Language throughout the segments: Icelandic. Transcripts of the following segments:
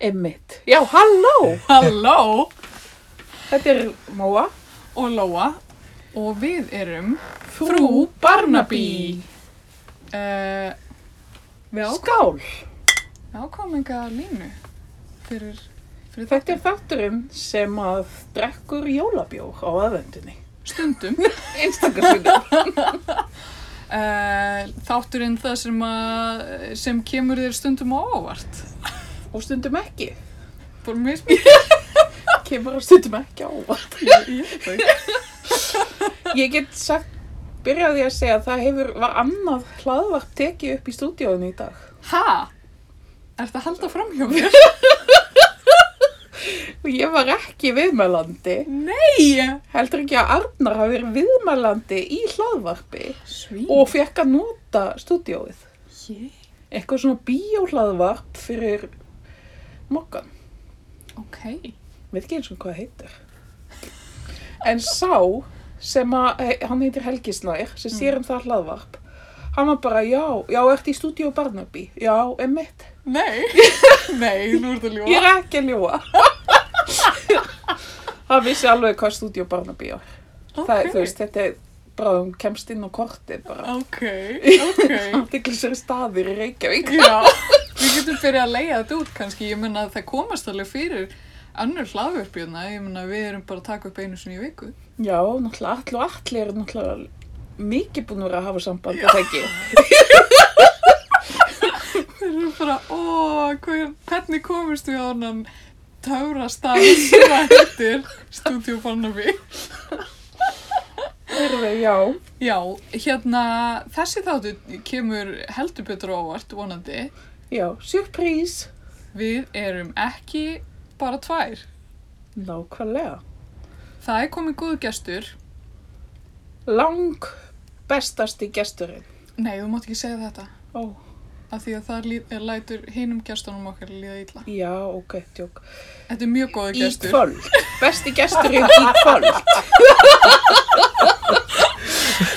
Emmitt. Já, halló! Halló! Þetta er Móa. Og Lóa. Og við erum Frú Barnaby. Uh, Skál! enga línu fyrir, fyrir Þetta er þátturinn sem að drekkur jólabjór á aðvendunni. stundum. Einstakar sinnum. Uh, þátturinn það sem, að, sem kemur þér stundum á óvart. Og stundum ekki. Bara mismikið. Kemur á stundum ekki á. Ég, get sagt, byrjaði að segja að það hefur, var annað hlaðvarp tekið upp í stúdíóinu í dag. Ha? Er þetta halda fram hjá mér? Og ég var ekki viðmælandi. Nei! Heldur ekki að Arnar hafi verið viðmælandi í hlaðvarpi Svín. og fekk að nota stúdíóið. Ég? Eitthvað svona bíóhlaðvarp fyrir mokkan. Ok. Veit ekki eins og hvað það heitir. En sá sem að, he- hann heitir Helgi Snær, sem sér um það hlaðvarp, hann var bara, já, já, ertu í stúdíó Barnaby? Já, emitt. Nei. Nei, nú ertu að Ég ljúa. er ekki að ljúa. hann vissi alveg hvað stúdíó Barnaby er. Það er, þú veist, þetta er hún kemst inn á kortið bara. Ok, ok. Aðtiklisari staðir í Reykjavík. Já, við getum byrjað að leiða þetta út kannski. Ég menna að það komast alveg fyrir önnur hlaðverfjörna. Ég menna að við erum bara að taka upp einu sinni í viku. Já, náttúrulega, allir og allir er náttúrulega mikið búin að vera að hafa samband, er það ekki? Við erum bara, ó, hver, hvernig komist við á hann sem það heitir Studio Barnaby? Herðu, já. Já, hérna, þessi þáttu kemur heldur betur á óvart, vonandi. Já, surprís. Við erum ekki bara tvær. Nákvæmlega. Það er komið góðu gestur. Lang bestasti gesturinn. Nei, þú mátt ekki segja þetta. Ó, Af því að það líð, er, lætur hinum gestunum okkar líða illa. já, ok, tjók. Þetta er mjög góðu Í gestur. kvöld. Besti gesturinn í kvöld.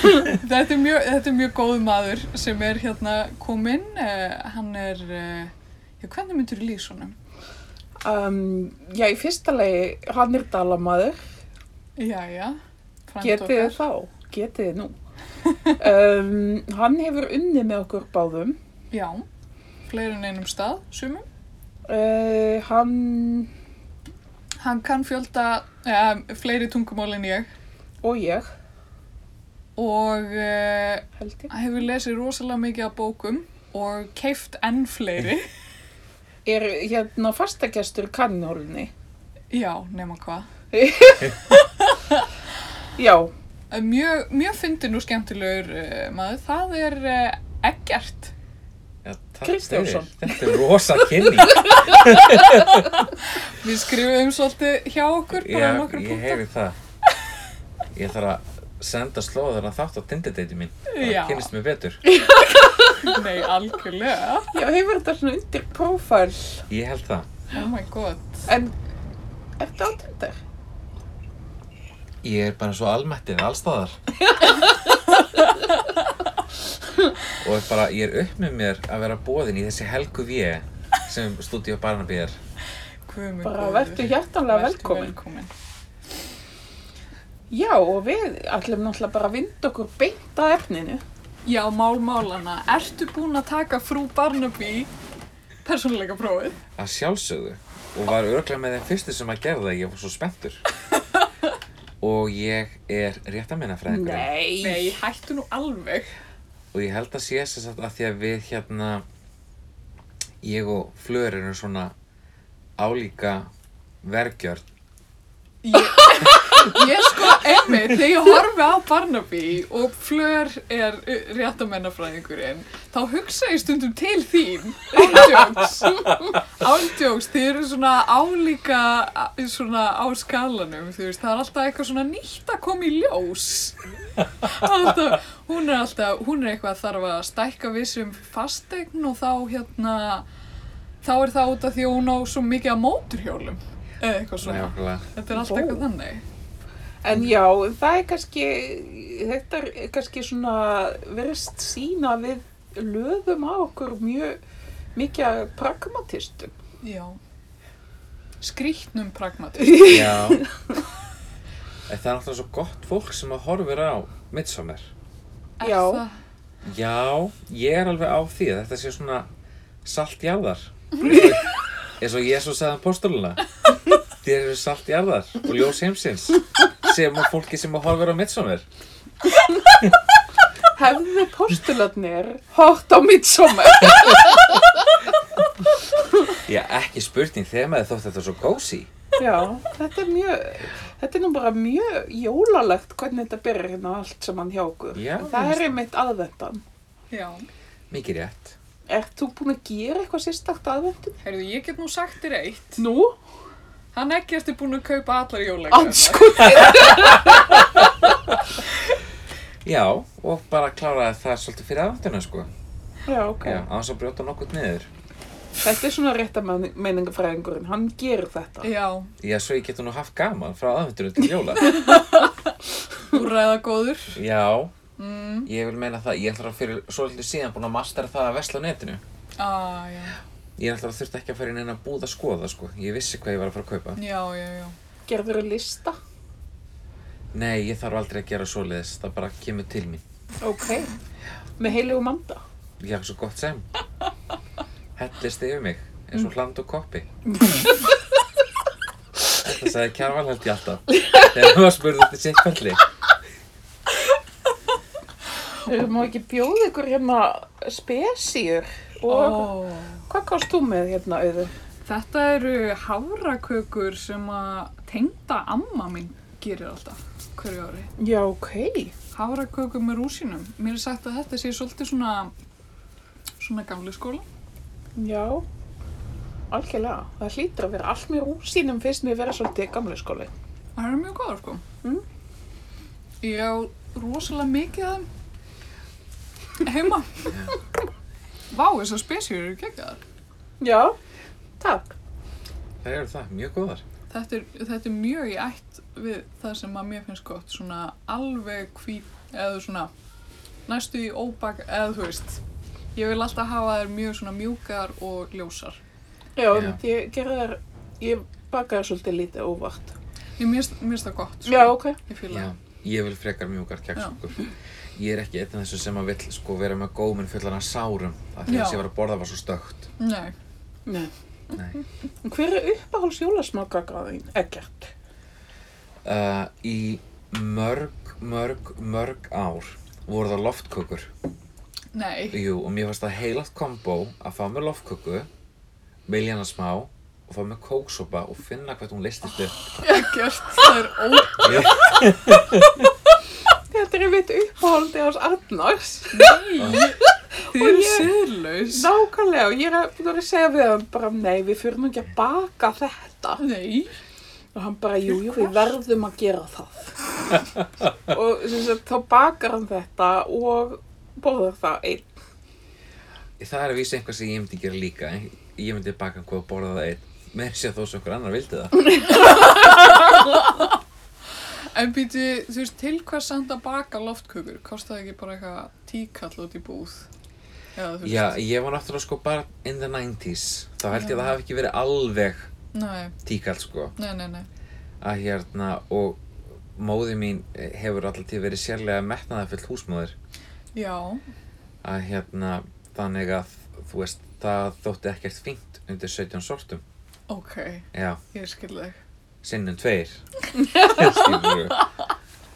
Þetta er mjög, þetta er mjög góð maður sem er hérna kominn. Uh, hann er, uh, já, hvernig myndur þú lýsa honum? Um, já, í fyrsta lagi, hann er dalamaður. Jæja, frænd Getið þá? Getið nú? um, hann hefur unnið með okkur báðum. Já, fleiri en einum stað, sumum. Uh, hann, Hann kann fjölda, ja, fleiri tungumál en ég og ég, og uh, hefur lesið rosalega mikið af bókum og keift enn fleiri. er hérna fastagestur kannhólni. Já, nema hvað. Já, Mjög, mjög fyndin og skemmtilegur uh, maður, það er uh, Eggert. Já, Kristjánsson. Þetta er rosa kynning. Við skrifum svolítið hjá okkur, bara Já, nokkra ég punktar. heyri það. Ég þarf að senda slóðar að þátt á Tinder-deiti mín. Já. Það kynist mér betur. Nei, algjörlega. já, hefur þetta svona undir prófæl. Ég held það. Oh my god. En, ertu á Tinder? Ég er bara svo almættið allstaðar. og bara, ég er upp með mér að vera bóðin í þessi helgu við sem Studio Barnaby er. Bara vertu hjartanlega velkomin. velkomin. Já, og við ætlum náttúrulega bara að vinda okkur beint að efninu. Já, mál málana. Ertu búin að taka frú Barnaby persónuleika prófið? Að sjálfsögðu. Og var örglega með þeim fyrstu sem að gera það, ég var svo spenntur. og ég er réttamennafræðingurinn. Nei. Nei, hættu nú alveg. Og ég held að sé þess að, því að við hérna, ég og Fleur erum svona álíka vergjörn. Ég, ég sko, einmitt, þegar ég horfi á Barnaby og Fleur er uh, réttamennafræðingurinn, þá hugsa ég stundum til þín, ándjóks, ándjóks, þið eru svona álíka uh, svona á skalanum, þú veist, það er alltaf eitthvað svona nýtt að koma í ljós. Alltaf, hún er alltaf, hún er eitthvað að þarf að stækka vissum fastegn og þá hérna, þá er það út af því að hún á svo mikið af móturhjólum, eða eitthvað svona. Þetta er alltaf eitthvað þannig. En já, það er kannski, þetta er kannski svona verist sína við löðum á okkur mjög mikið pragmatistum. Já. Skrýtnum pragmatist. Já. En það er alltaf svo gott fólk sem að horfir á Midsommar. Já. Já, ég er alveg á því að þetta sé svona saltjarðar. eins og Jésús sagði um postuluna. Þér eru saltjarðar og ljós heimsins sem og fólki sem að horfir á Midsommar. Hefðu postularnir hort á midsommar? Já, ekki spurning þegar maður þótt þetta svo gósi. Já, þetta er mjög, þetta er nú bara mjög jólalegt hvernig þetta byrjar hérna allt saman hjá okkur. Já, það er einmitt aðvendan. Já. Mikið rétt. Ert þú búin að gera eitthvað sérstakt aðvendun? Heyrðu, ég get nú sagt þér eitt. Nú? Hann ekkert er búinn að kaupa allar jólækjum. Anskotið! Já, og bara kláraði það svolítið fyrir aðvönduna, sko. Já, ok. Já, á þess að brjóta nokkuð niður. Þetta er svona rétta meiningafræðingurinn, hann gerir þetta. Já, Já, svo ég getur nú haft gaman frá aðvöndunum til jóla. úræða góður. Já, Mm. ég vil meina það. Ég ætla að fyrir svolítið síðan búin að mastera það að vesla á netinu. Ah, já. Ég ætla að þurfti ekki að fara inn að búða að skoða, sko. Ég vissi hvað ég var að fara að kaupa. Já, já, já. Gerður þú lista? Nei, ég þarf aldrei að gera svoleiðis. Það bara kemur til mín. Ok. Með heilugu manda? Já, svo gott sem. Hellist yfir mig, eins og hland og koppi. Þetta sagði Kjarval held ég alltaf. Þegar hann var spurð eftir sitt ferli. Þú má ekki bjóða ykkur hérna spesíur og Ó. hvað kost þú með hérna auður? Þetta eru hárakökur sem að tengda amma mín gerir alltaf hverju ári. Já, ok. Hárakökur með rúsinum. Mér er sagt að þetta sé svolítið svona, svona gamli skóla. Já, algjörlega. Það hlýtur að vera allt með rúsínum fyrst mér vera svolítið gamle skóli. Það eru mjög góðar sko. Mm. Ég á rosalega mikið þeim heima. Vá, þessar spesjur eru geggjaðar. Já, takk. Það eru það, mjög góðar. Þetta er, þetta er mjög í ætt við það sem að mér finnst gott. Svona alveg hvít, eða svona næstu í óbak, eða þú veist. Ég vil alltaf hafa þær mjög svona mjúkar og ljósar. Já, Já. ég gerði þær, ég bakaði svolítið lítið óvart. Ég minnst það gott. sko. Já, ok. Ég fýla Já, það. ég vil frekar mjúkar keksúkur. Ég er ekki einn af þessu sem að vill sko vera með góminn fullan af sárum af því að þessi var að borða var svo stögt. Nei. Nei. Nei. Hver er uppáhalds jólasmákagraðin? Ekkert. Uh, í mörg, mörg, mörg ár voru það loftkökur. Nei. Jú, og mér fannst það heilaft kombo að fá með loftköku, vilja hana smá og fá með kóksopa og finna hvað hún listist upp. Ekkert. Það er ó... Þetta er einmitt uppáhaldi ás Arnars. Nei. Þið eru siðlaus. Nákvæmlega, og ég er búin að segja við hann bara, nei, við fyrir nú ekki að baka þetta. Nei. Og hann bara, jú, jú, við verðum að gera það. og sagt, þá bakar hann þetta og borðar það einn. það er að vísa eitthvað sem ég myndi gera líka. Ég myndi baka hvað og borða það einn. Með þess að þó sem okkur annar vildi það. En býti, þú veist, til hvað samt að baka loftkökur? Kostaði ekki bara eitthvað tíkall út í búð? Veist. Já, ég var náttúrulega sko bara in the 90s. Þá held ég að það hafi ekki verið alveg Nei, tíkall sko. nei, nei, nei. Að hérna, og móði mín eh, hefur alltaf verið sérlega metnaðafull húsmóðir. Já, Að hérna, þannig að, þú veist, það þótti ekkert fínt undir 17 sortum. ok, Já, ég skil þig. Sinnum tveir.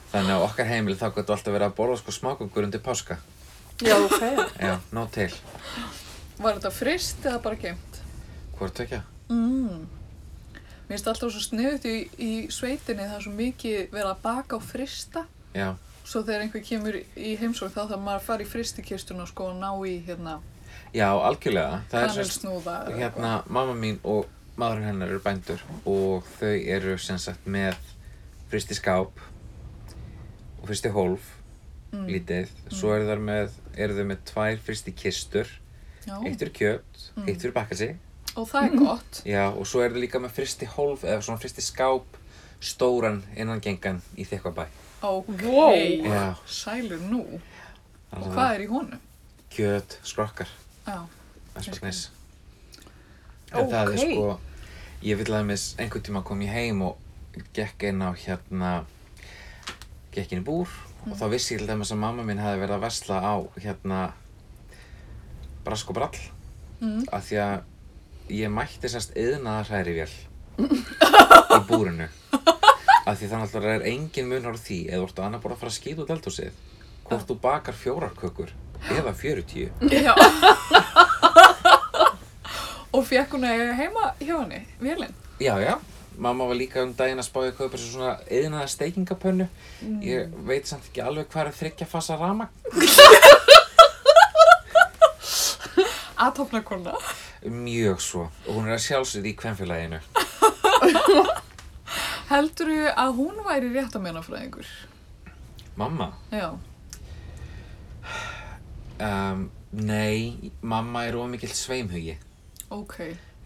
Þannig að á okkar heimili þá gætu alltaf verið að borða sko smákökur undir páska. Já, ok. Já, ná til. Var þetta frist eða bara geimt? Hvort tökja? Mm. Mér finnst alltaf svo sniðut í, í sveitinni það er svo mikið verið að baka og frista. Já, Svo þegar einhver kemur í heimsókn þá þarf maður að fara í fristikistuna sko og ná í hérna já, algjörlega. Er eða hérna, mamma mín og maðurinn hennar eru bændur og þau eru sem sagt með fristi skáp og fristi hólf, Mm. lítið. Svo eru þau með, eru þau með tvær fristi kistur, Já, eitt fyrir kjöt, Mm. eitt fyrir bakkasi. og það er gott. Já, og svo eru þau líka með fristi hólf eða svona fristi skáp, stóran innan gengan í þykvabæ. Ok, Wow. Já. sælur nú. Og Þannig hvað að er í honum? Kjöt, skrokkar, Já, aðspagnis. En það er sko, ég vil að mis einhvern tíma kom ég heim og gekk inn á hérna, gekk inn í búr. Og þá vissi ég til dæmis að mamma mín hefði verið að vesla á hérna brask og brall. Mm. af því að ég mætti sérst yðnaðar hrærivél í búrinu. Af því þannig að það er engin munur á því eða þú ert annað bara að fara að skýta út eldhúsið hvort þú bakar fjórar kökur eða 40 Já. og fekk hún að heima hjá henni, vélinn. Já, já. Mamma var líka um daginn að spája að kaupa sér svona eðinaða steikingapönnu. Ég veit samt ekki alveg hvað er þryggja fasa rama. Aðtopnarkona. Mjög svo. Og hún er að sjálfsögð í kvenfélaginu. Heldurðu að hún væri réttamennafræðingur? Mamma? Já. Um, nei, mamma er ómikill sveimhugi. Ok.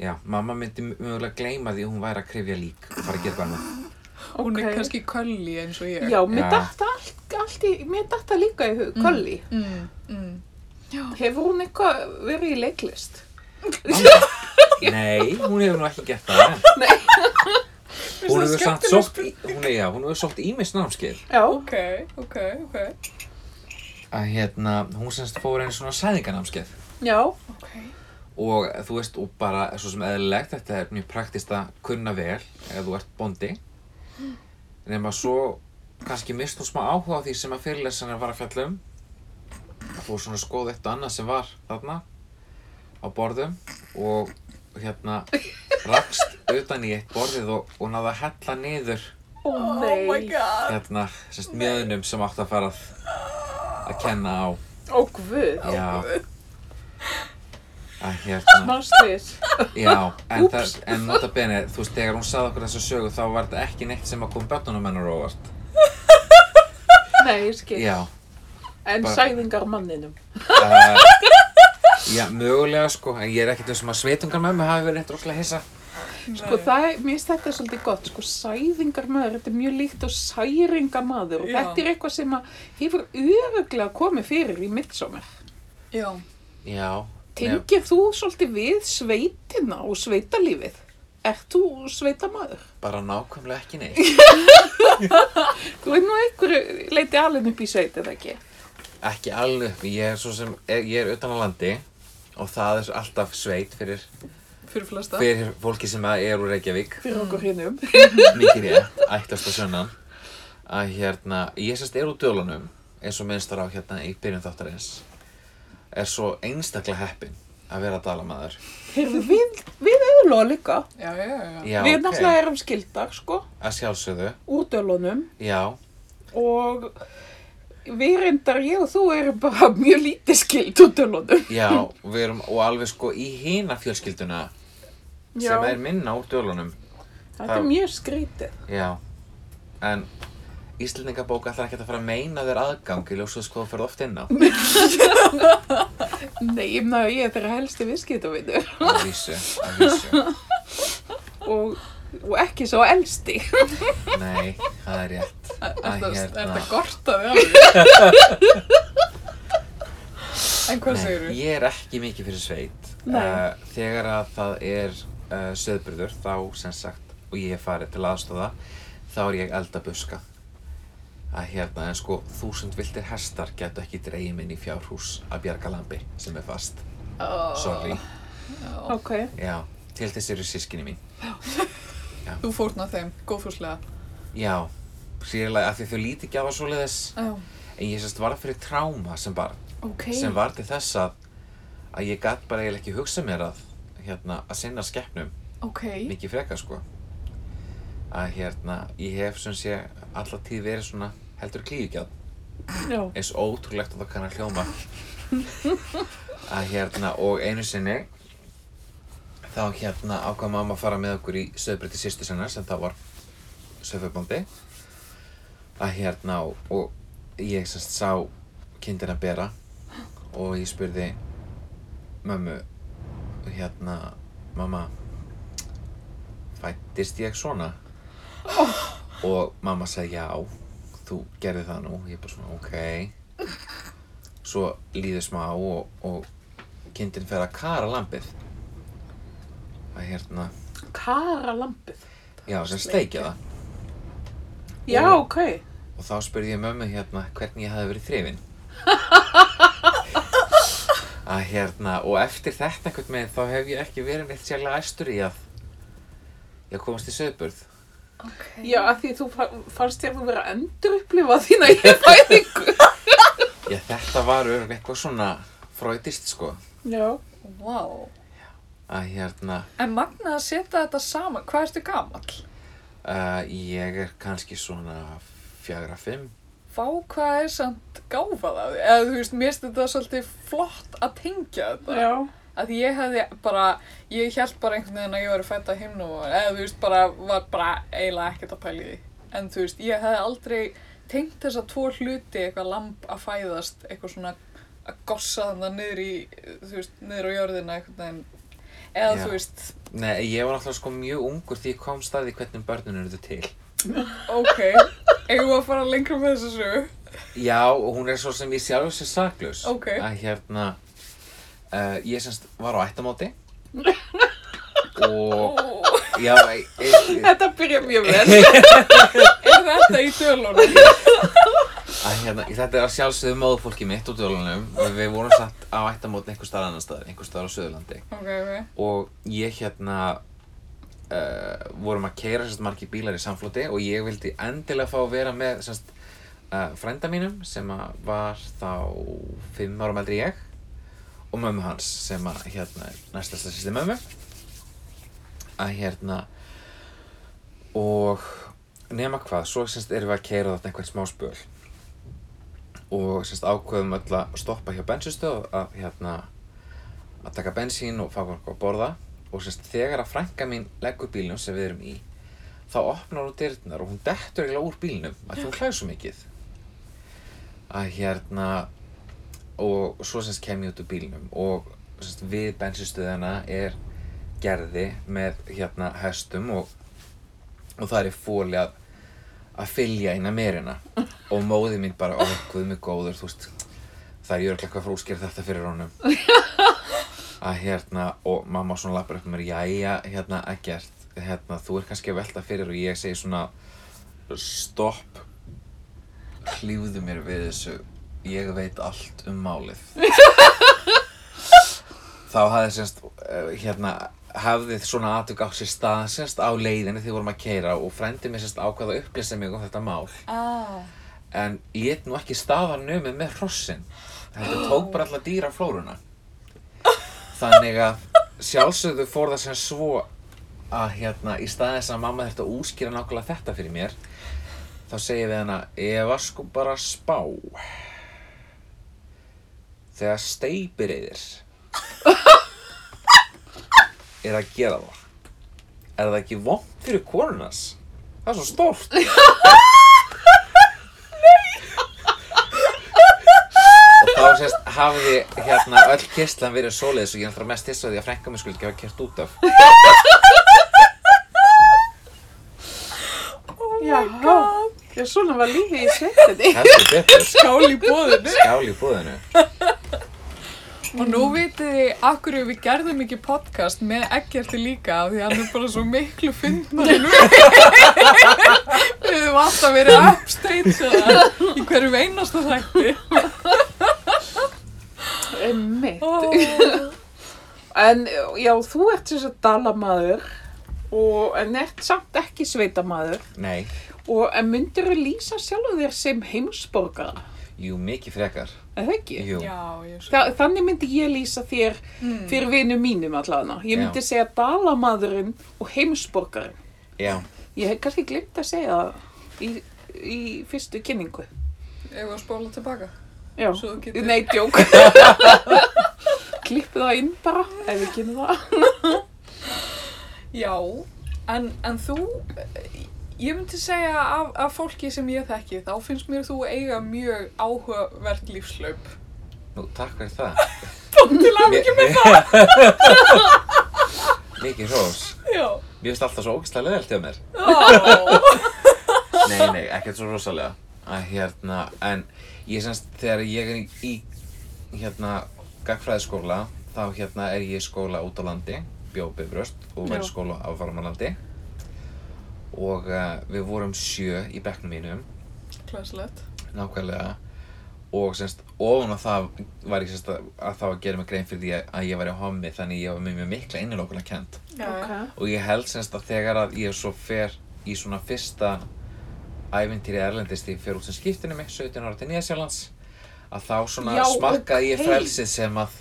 Já, mamma myndi mögulega gleyma því að hún væri að krifja lík og fara að gera eitthvað annað. Hún er kannski kölli eins og ég. Já, mér Já. datt allt, allt í, mér datt það líka í hug, Kolli. Mm, mm. Hefur hún eitthvað verið í leiklist? Nei, hún hefur nú ekki gert það. Nei. Hún hefur samt sótt, í- hún, er, já, hún hefur sótt ímis námskeið. Já. Ok, ok, ok. Að hérna, hún semst fór einu svona sæðinganámskeið. Já. Ok. Og þú veist, og bara svo sem eðlilegt, þetta er mjög praktist að kunna vel ef þú ert bondi nema svo kannski mist þú smá áhuga á því sem að fyrirlesanar var að fjalla um. Að fór svona að skoða eitt og annað sem var þarna á borðum og hérna rakst utan í eitt borðið og, og náða að hella niður Oh god. hérna, sérst, mjöðnum sem átti að fara að, að kenna á. Ó guð. já að hérna Smástris. Já, en, það, en nota bene, þú veist, þegar hún sagði okkur þessa sögu þá var þetta ekki neitt sem að kom börnunum hennar óvart. Nei, ég skil. Já, En bara- sæðingar manninum. uh, já, mögulega sko, en ég er ekkert þessum að sveitungar með mig hafi verið eitt rosalega hissa. Sko það, er- mér finnst þetta svolítið gott, sko sæðingar maður, þetta er mjög líkt á særinga maður og Já. þetta er eitthvað sem að hefur öruglega komið fyrir í midsommar. Já. Já, Tengir þú svolítið við sveitina og sveitalífið? Ert þú sveitamaður? bara nákvæmlega ekki neitt. Þú er nú einhverju leiti alveg upp í sveit, eða ekki? Ekki alveg, upp, ég er svo sem, ég er utan á landi og það er alltaf sveit fyrir, Fyrir flesta. fyrir fólki sem er úr Reykjavík. Fyrir okkur hinnum. mikið rétt, ættast að sönnan að hérna, ég sérst er úr dölunum eins og minnstar á hérna í byrjun þáttarins er svo einstaklega heppinn að vera dalamæður Heyrðu, við, við auðlóða líka. Já, já, já. Já, við ok, náttúrulega erum skildar, sko, að sjálfsögðu, úr dölunum já, og við reyndar, ég og þú erum bara mjög lítið skild úr dölunum. já við erum og alveg sko í hina fjölskylduna sem er minna úr dölunum Þetta er mjög skrítið. já, en Íslendingabók ætlar ekki að fara að meina þér aðgang í ljósið sko þú ferð oft inn á Nei, ég meina, ég er þeirra helsti viðskiptavinur að vísu, að vísu og, og ekki svo elsti. nei, það er rétt Er að það hérna gortaði alveg? en hvað segir þú? ég er ekki mikið fyrir sveit. Uh, þegar að það er uh, söðburður, þá sem sagt, og ég er farið til aðstofa, þá er ég eldabuska. Að hérna, en sko, þúsund viltir hestar getur ekki dreigið minn í fjárhús að bjarga lambi sem er fast. Sorry. Ok. Já, til þess eru sískinni mín. Þú fórnað þeim, góðfúslega. Já, sérlega af því þau líti ekki á það svoleiðis. Já. En ég sérst var fyrir tráma sem barn. Ok. sem var til þess að að ég gætt bara eiginlega ekki hugsa mér að hérna, að sinna skeppnum Ok. mikið frekar sko að hérna, ég hef sem sé alla tíð verið svona heldur klíugjað Já. eins ótrúlegt að það kann að hljóma. Að hérna og einu sinni þá hérna ákvað mamma að fara með okkur í söðbrytti sýstu sinna sem þá var söðförbóndi að hérna og, ég semst sá kindina bera og ég spurði mömmu hérna mamma fættist ég svona? Og mamma sagði já þú gerði það nú ég bara svona ok svo líður smá og, og kindin fer að kara lampið að hérna, Karalampið. já, sem steikja það. Já, Og- ok. Og þá spurði ég mömmu hérna hvernig ég hafi verið þrifin. að hérna, og eftir þetta einhvern veginn þá hef ég ekki verið neitt sérlega æstur í að ég komast í söðburð. Ok. Já, af því þú fa- fannst þér að vera að endur upplifa þína í fæðingu. Já, þetta var örgulega eitthvað svona fröydist, sko. Já. Vá. Að hérna, En magna að setja þetta saman, hvað ertu gamall? uh, ég er kannski svona fjagra fimm. Vá, hvað er samt gáfað af því? Eða þú veist, mér finnst þetta svolítið flott að tengja þetta. Já. Að ég hefði bara, ég held bara einhvern veginn að ég fætt að himnu og, eða þú veist, bara, var bara eiginlega ekkert að pæla í því. En þú veist, ég hefði aldrei tengt þessa tvo hluti, eitthvað lamb að fæðast, eitthvað svona að gossa þannig niður í, þú veist, niður á jörðina einhvern veginn. Eða Já. þú veist, Nei, ég var náttúrulega sko mjög ungur því ég kom staði hvernig börnun eru þetta til. ok, eigum að fara lengra með þessu sögu? Já, og hún er svo sem ég sjálf sér saklaus. Ok. Að hérna, uh, ég semst var á ættamóti. og, já, e, e, Þetta byrja mjög vel. Er þetta í dölunum? að hérna, þetta er að sjálfsögðu móðfólki mitt úr dölunum. Við vorum satt á ættamóti einhver staðar annar staðar, einhver staðar á Suðurlandi. Ok, ok. Og ég hérna, uh, vorum að keira sérst margir bílar í samfloti og ég vildi endilega fá að vera með sérst uh, frænda mínum sem var þá fimm árum eldri ég og mömmu hans sem að hérna er næstasta sýsti mömmu. Að hérna og nema hvað, svo semst erum við að keira þarna einhvern smá spöl. Og semst ákveðum öll að stoppa hjá bensinstöð að hérna að taka bensín og fá okkur að borða. Og semst þegar að frænka mín leggur bílnum sem við erum í þá opnar hún dyrnar og hún dettur eiginlega úr bílnum að hún hlæði svo mikið. Að hérna og svo semst kem ég út úr bílnum og semst við bensinstöðina er gerði með hérna hestum og, og það er fóli að að fylja inn að merina. Og móði mín bara, guð mig góður, þú veist það er jörulega hvað frúsker þetta fyrir honum. Að hérna, og mamma svona lappar upp með mér, jæja, hérna, ekkert hérna, þú er kannski að velta fyrir og ég segi svona stopp hlýfðu mér við þessu ég veit allt um málið. Þá hafði semst uh, hérna hafði svona atvik á sér stað semst á leiðinni þegar vorum að keira og frændi mér semst ákvað að upplýsa mig um þetta mál. Ah. en lét nú ekki staðar numið með hrossin. Þetta tók bara alla dýraflóruna þannig að sjálfsögðu fór það sem svo að hérna í stað þess að mamma þurfti að úskýra nákvæmlega þetta fyrir mér þá segi ég við hana ég var sko bara spá þegar steipir yfir. Er að gera það. Er það ekki vond fyrir konunas það er svo stórt. Og þá sérst hafði hérna öll kistlan verið svoleiðis og ég er náttúrulega mest hissa því að frænka mig skulle gefa kert út af. Já, já, svona var lífið í sveitinni. heldur betur. Skál í bóðinu. skál í búðinu Og nú vitið þið akkur við gerðum ekki podcast með Eggerti líka af því hann er bara svo miklu fyndnar en við. við höfum alltaf verið uppsteitsaðar í hverjum einasta þætti. Einmitt. Oh. En já, þú ert þess að dalamaður og en ert samt ekki sveitamaður nei, og en myndir þú lýsa sjálfu þér sem heimsborgara? Jú mikið frekar Er það ekki? jú, Já, ég svo. Þa, þannig myndi ég lýsa þér fyrir vinum mínum allavega. Ég myndi Já. segja dalamaðurinn og heimsborgarinn. já, Ég hef kannski glimt að segja það í, í fyrstu kynningu. Ef við spóla tilbaka. Já, Svo þú getur- nei, djók. Klippu það inn bara, ef við kynum það. Já, en, en þú, ég myndi segja af, af fólki sem ég þekki, þá finnst mér þú eiga mjög áhugavert lífslaup. nú takk fyrir það Til að Mér- mér- mikið hrós Já. mér finnst alltaf svo ógæslega leðalt hjá mér Ó. Nei, nei, ekkert svo rosalega að hérna, en ég semst þegar ég er í, hérna gagfræðiskóla þá hérna er ég í skóla út á landi bjó bifröst og Já. skóla á Varmalandi og uh, við vorum sjö í bekknum mínum Klæslegt. nákvæmlega og semst ofan á það var ég semst að, að það var að gera mig grein fyrir því að, að ég var í hommi þannig ég var með mjög mikla innilokuna kent Já, já. Ok. og ég held semst að þegar að ég svo fer í svona fyrsta ævintýri erlendist ég fer út sem skiptinu mig 17 ára til Nýjasjálands að þá svona Já, smakkaði ég ókei. frelsið sem að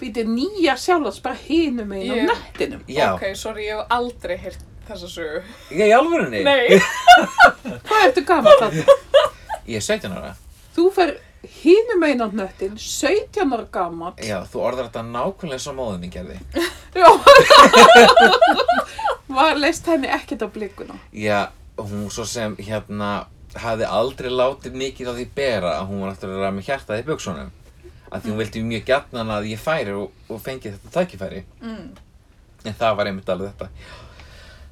Býti nýja sjálfs bara hinum einu Ég- á nettinum. já, Ok, sorry, ég hef aldrei heyrt þessa sögu. ég í alvörunni Nei. Hvað ertu gaman það? ég er 17 ára Þú fer hinum einu á nettin, 17 ára gaman. já, þú orðar þetta nákvæmlega svo móðum mín gerði Já. Var leist henni ekkert á blikuna? já, hún svo sem hérna hafði aldrei látið mikið á því bera að hún var náttúrulega með hjartað í buksunum að því hún vildi mjög gjarnan að ég færi og, og fengi þetta tækifæri Mm. en það var einmitt alveg þetta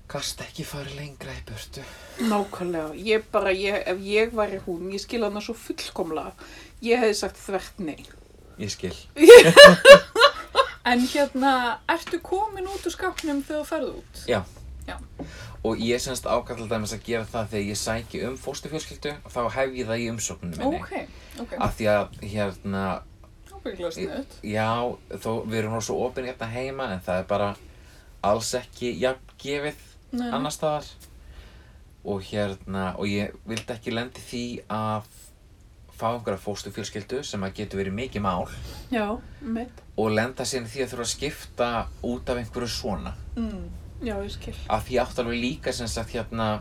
kast ekki fari lengra í burtu Nákvæmlega. Ég bara, ég, ef ég væri hún, ég skil hana svo fullkomlega. Ég hefði sagt þvert nei. ég skil En hérna, ertu komin út úr skápnum þegar þú ferð út? Já. Já. og ég semst ákall dæmis að gera það þegar ég sæki um fóstufjölskyldu þá hef ég það í umsókninu minni Ok, ok. af því að hérna Ábygglega sniðut. já, þó við erum nú svo opin hérna heima en það er bara alls ekki jafn gefið Nei. annar staðar og hérna, og ég vildi ekki lendi því að fá einhverja fóstufjölskyldu sem að getur verið mikið mál Já, mitt. og lenda sér í því að þurfa að skipta út af einhverju svona Mm. Já, ég skil. að því ég átti alveg líka sem sagt hérna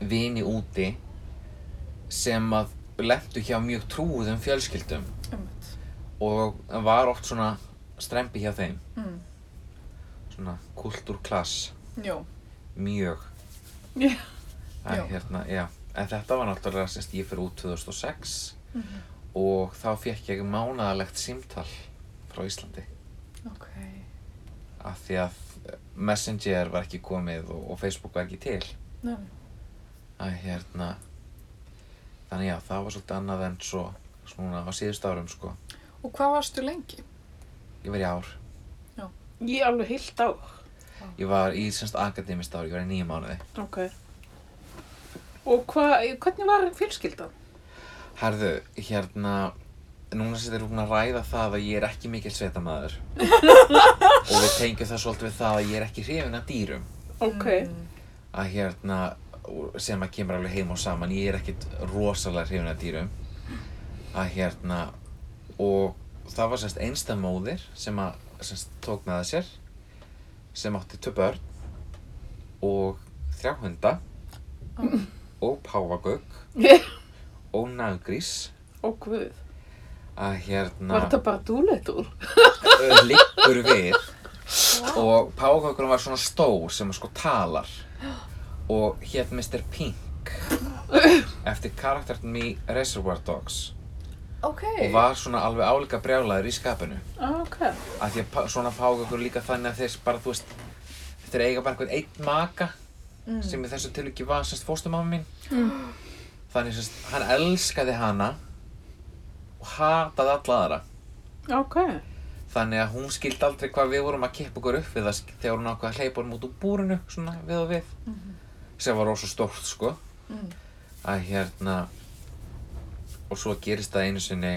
vini úti sem að lendu hjá mjög trúðum fjölskyldum Einmitt. og var oft svona strempi hjá þeim Mm. svona kultúrklass Jó. mjög Já. að, Já. hérna, já. en þetta var náttúrulega semst ég fyrir út 2006 Mhm. og þá fekk ég mánaðalegt símtal frá Íslandi Ok. af því að Messenger var ekki komið og, og Facebook var ekki til Nei. að hérna þannig já, það var svolítið annað en svo svona á síðust árum sko Og hvað varstu lengi? ég var í ár, Ég alveg heilt á. Ég var í semst akademist ár, ég var í nýju mánuði Ok. Og hva, hvernig var fjölskyldan? herðu, hérna núna eru búin að ræða það að ég er ekki mikil svetamæður og við tengjum það svolítið við það að ég er ekki hrifin af dýrum Ok. Að hérna sem að kemur alveg heim og saman ég er ekkit rosalega hrifin af dýrum að hérna og það var semst einstæð móðir sem að semst tók með að sér sem átti tvö börn og þrjá hunda og páfagögg og naggrís Og guð. að hérna Var þetta bara dúleitur? liggur við og páfagöggurinn var svona stór sem sko talar og hétt Mr. Pink eftir karakterinn í Reservoir Dogs Ok. og var svona alveg álíka brjálaður í skapinu Ah, ok. af því að svona páfagöggur líka þannig að þeir bara, þú veist þeir eiga bara einhvern einn maka Mm. sem í þessu tilviki var semst fóstumamma mín þannig semst hann elskaði hana og hataði alla aðra Ok. þannig að hún skildi aldrei hvað við vorum að kippa okkur upp við það þegar hún ákvað að hleypa honum út úr búrinu svona við og við sem var rosa stórt sko Mm. að hérna og svo gerist það einu sinni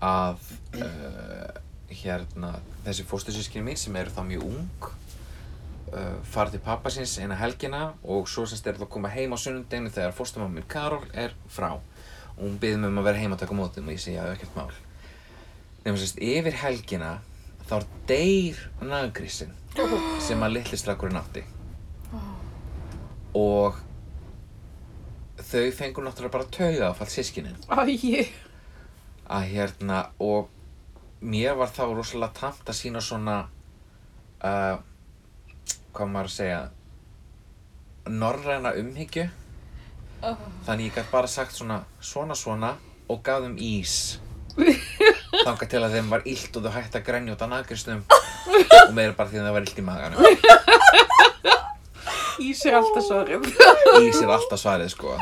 að uh, hérna þessi fóstursískinni mín sem eru þá mjög ung uh, fara til pappa síns eina helgina og svo semst er það að koma heim á sunnundeginu þegar fóstumamma mín Karol er frá. Og hún byði mig um að vera heim að taka móti og ég segi að ekkert mál. Nema semst yfir helgina þá deyr nagrísin sem að litli strákurinn átti. Og þau fengur náttúrulega bara tauga áfall sískinin að hérna og mér var þá rosalega tamt að sína svona uh, hvað maður að segja norræna umhyggju. Oh. þannig ég gæti bara sagt svona svona svona og gaf þeim ís. Þangað til að þeim var illt og þau hætti að af nagristum og meira bara því að það var illt í maganum ís er alltaf svarum. ís er alltaf svarið sko.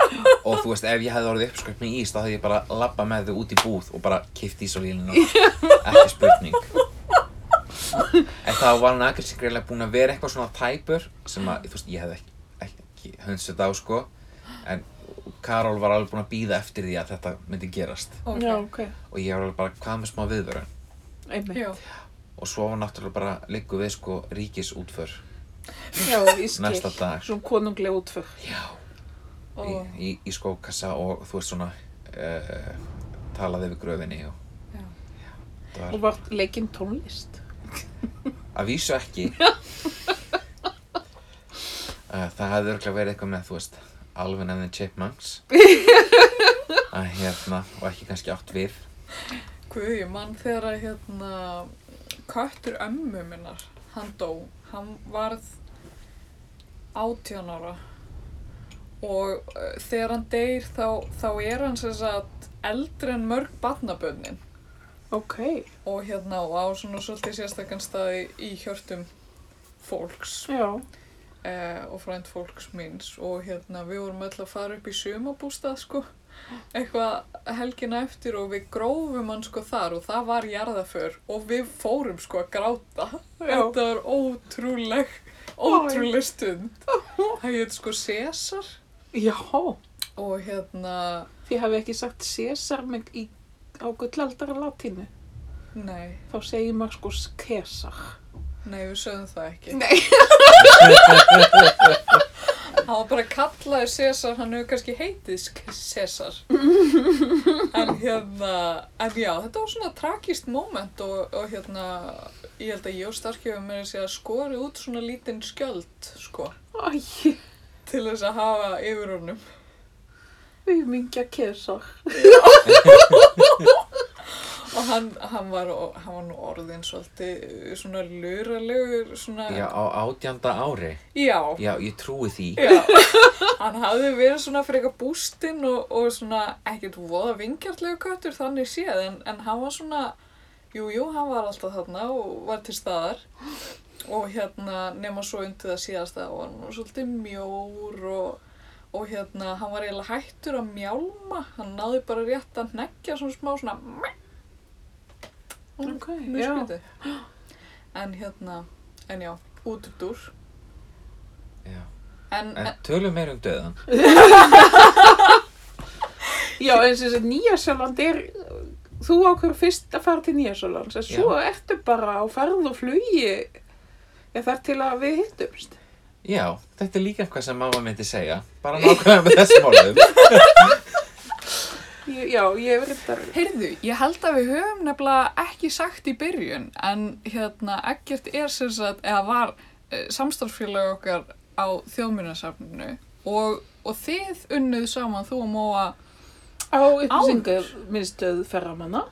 Og þú veist ef ég hefði orðið uppsköpt með ís þá hefði ég bara labba með þau út í búð og bara kipt ís á lílinu ekki spurning. En þá var hann Agassi greiðlega búinn að vera eitthvað svona tæpur sem að, þú veist, ég hefði ekki, ekki hönsið á sko. En Karol var alveg búinn að býða eftir því að þetta myndi gerast. Ok. Já, ok. og ég var alveg bara, hvað með smá viðvörun? Og svo var náttúrulega bara liggu við sko ríkisútför Já, ég skil. næsta dag Svona konunglega útför. Já, í, Og, í, í skókassa og þú veist svona uh, talaði við gröfinni og já. Og var var leikinn tónlist. að vísu ekki uh, það hefði örgulega verið eitthvað með þú veist Alvin and the Chipmunks að hérna og ekki kannski átt við Guð, ég mann þegar að hérna köttur ömmu minnar, hann dó, hann varð átján ára. Og uh, þegar hann deyr þá, þá er hann sem sagt eldri en mörg barnabönnin Ok. og hérna og á svona svolítið sérstakann staði í hjörtum fólks. Já. eh, og frænd fólks míns. Og hérna við vorum öll að fara upp í sumabústað sko. Eitthvað helgina eftir og við grófum hann sko þar. Og það var jarðaför og við fórum sko að gráta. Já. þetta var ótrúleg ótrúleg stund það heit sko César Já. og hérna Þið hafi ekki sagt César með í, á gullaldara latínu. nei, Þá segir maður sko Kesar. nei við sögðum það ekki Nei. hann var bara kallaði César hann hefur kannski heitið César en hérna en já, þetta var svona tragist moment og, og hérna ég held að ég og starkjöfum með þessi að skori út svona lítinn skjöld sko, Æ, til þess að hafa yfir honum. Auðmingja Kesar. og hann, hann, var, hann var nú orðin svolítið svona luralegur svona, Já, á átjanda ári. Já, Já, ég trúi því. Já, hann hafði verið svona fyrir eitthvað bústinn og, og svona ekkert voða vingjartlegu köttur þannig séð en, en hann var svona, jú, jú, hann var alltaf þarna og var til staðar og hérna nema svo undir það síðast að var hann svolítið mjór og, og hérna hann var eiginlega hættur að mjálma, hann náði bara rétt að hneggja svona smá svona Ok, mjög já. skrítið. En hérna, en já, út úr Já. En, En tölum meir um döðan Já, en þess að Nýjasjöland er, þú ákveður fyrst að fara til Nýjasjöland, en svo ertu bara á ferð og flugi. Eða þar til að við hittumst. Já, þetta er líka eitthvað sem mamma myndi segja. Bara nákvæmlega með þessum orðum. Já, ég hef reyndar, Heyrðu, ég held að við höfum nefnilega ekki sagt í byrjun en hérna ekkert er sem sagt, eða var uh, samstarfsfélag okkar á þjóðmyrnasafninu og, og þið unnuð saman þú og Móa, á upplýsingarmiðstöð ferramanna.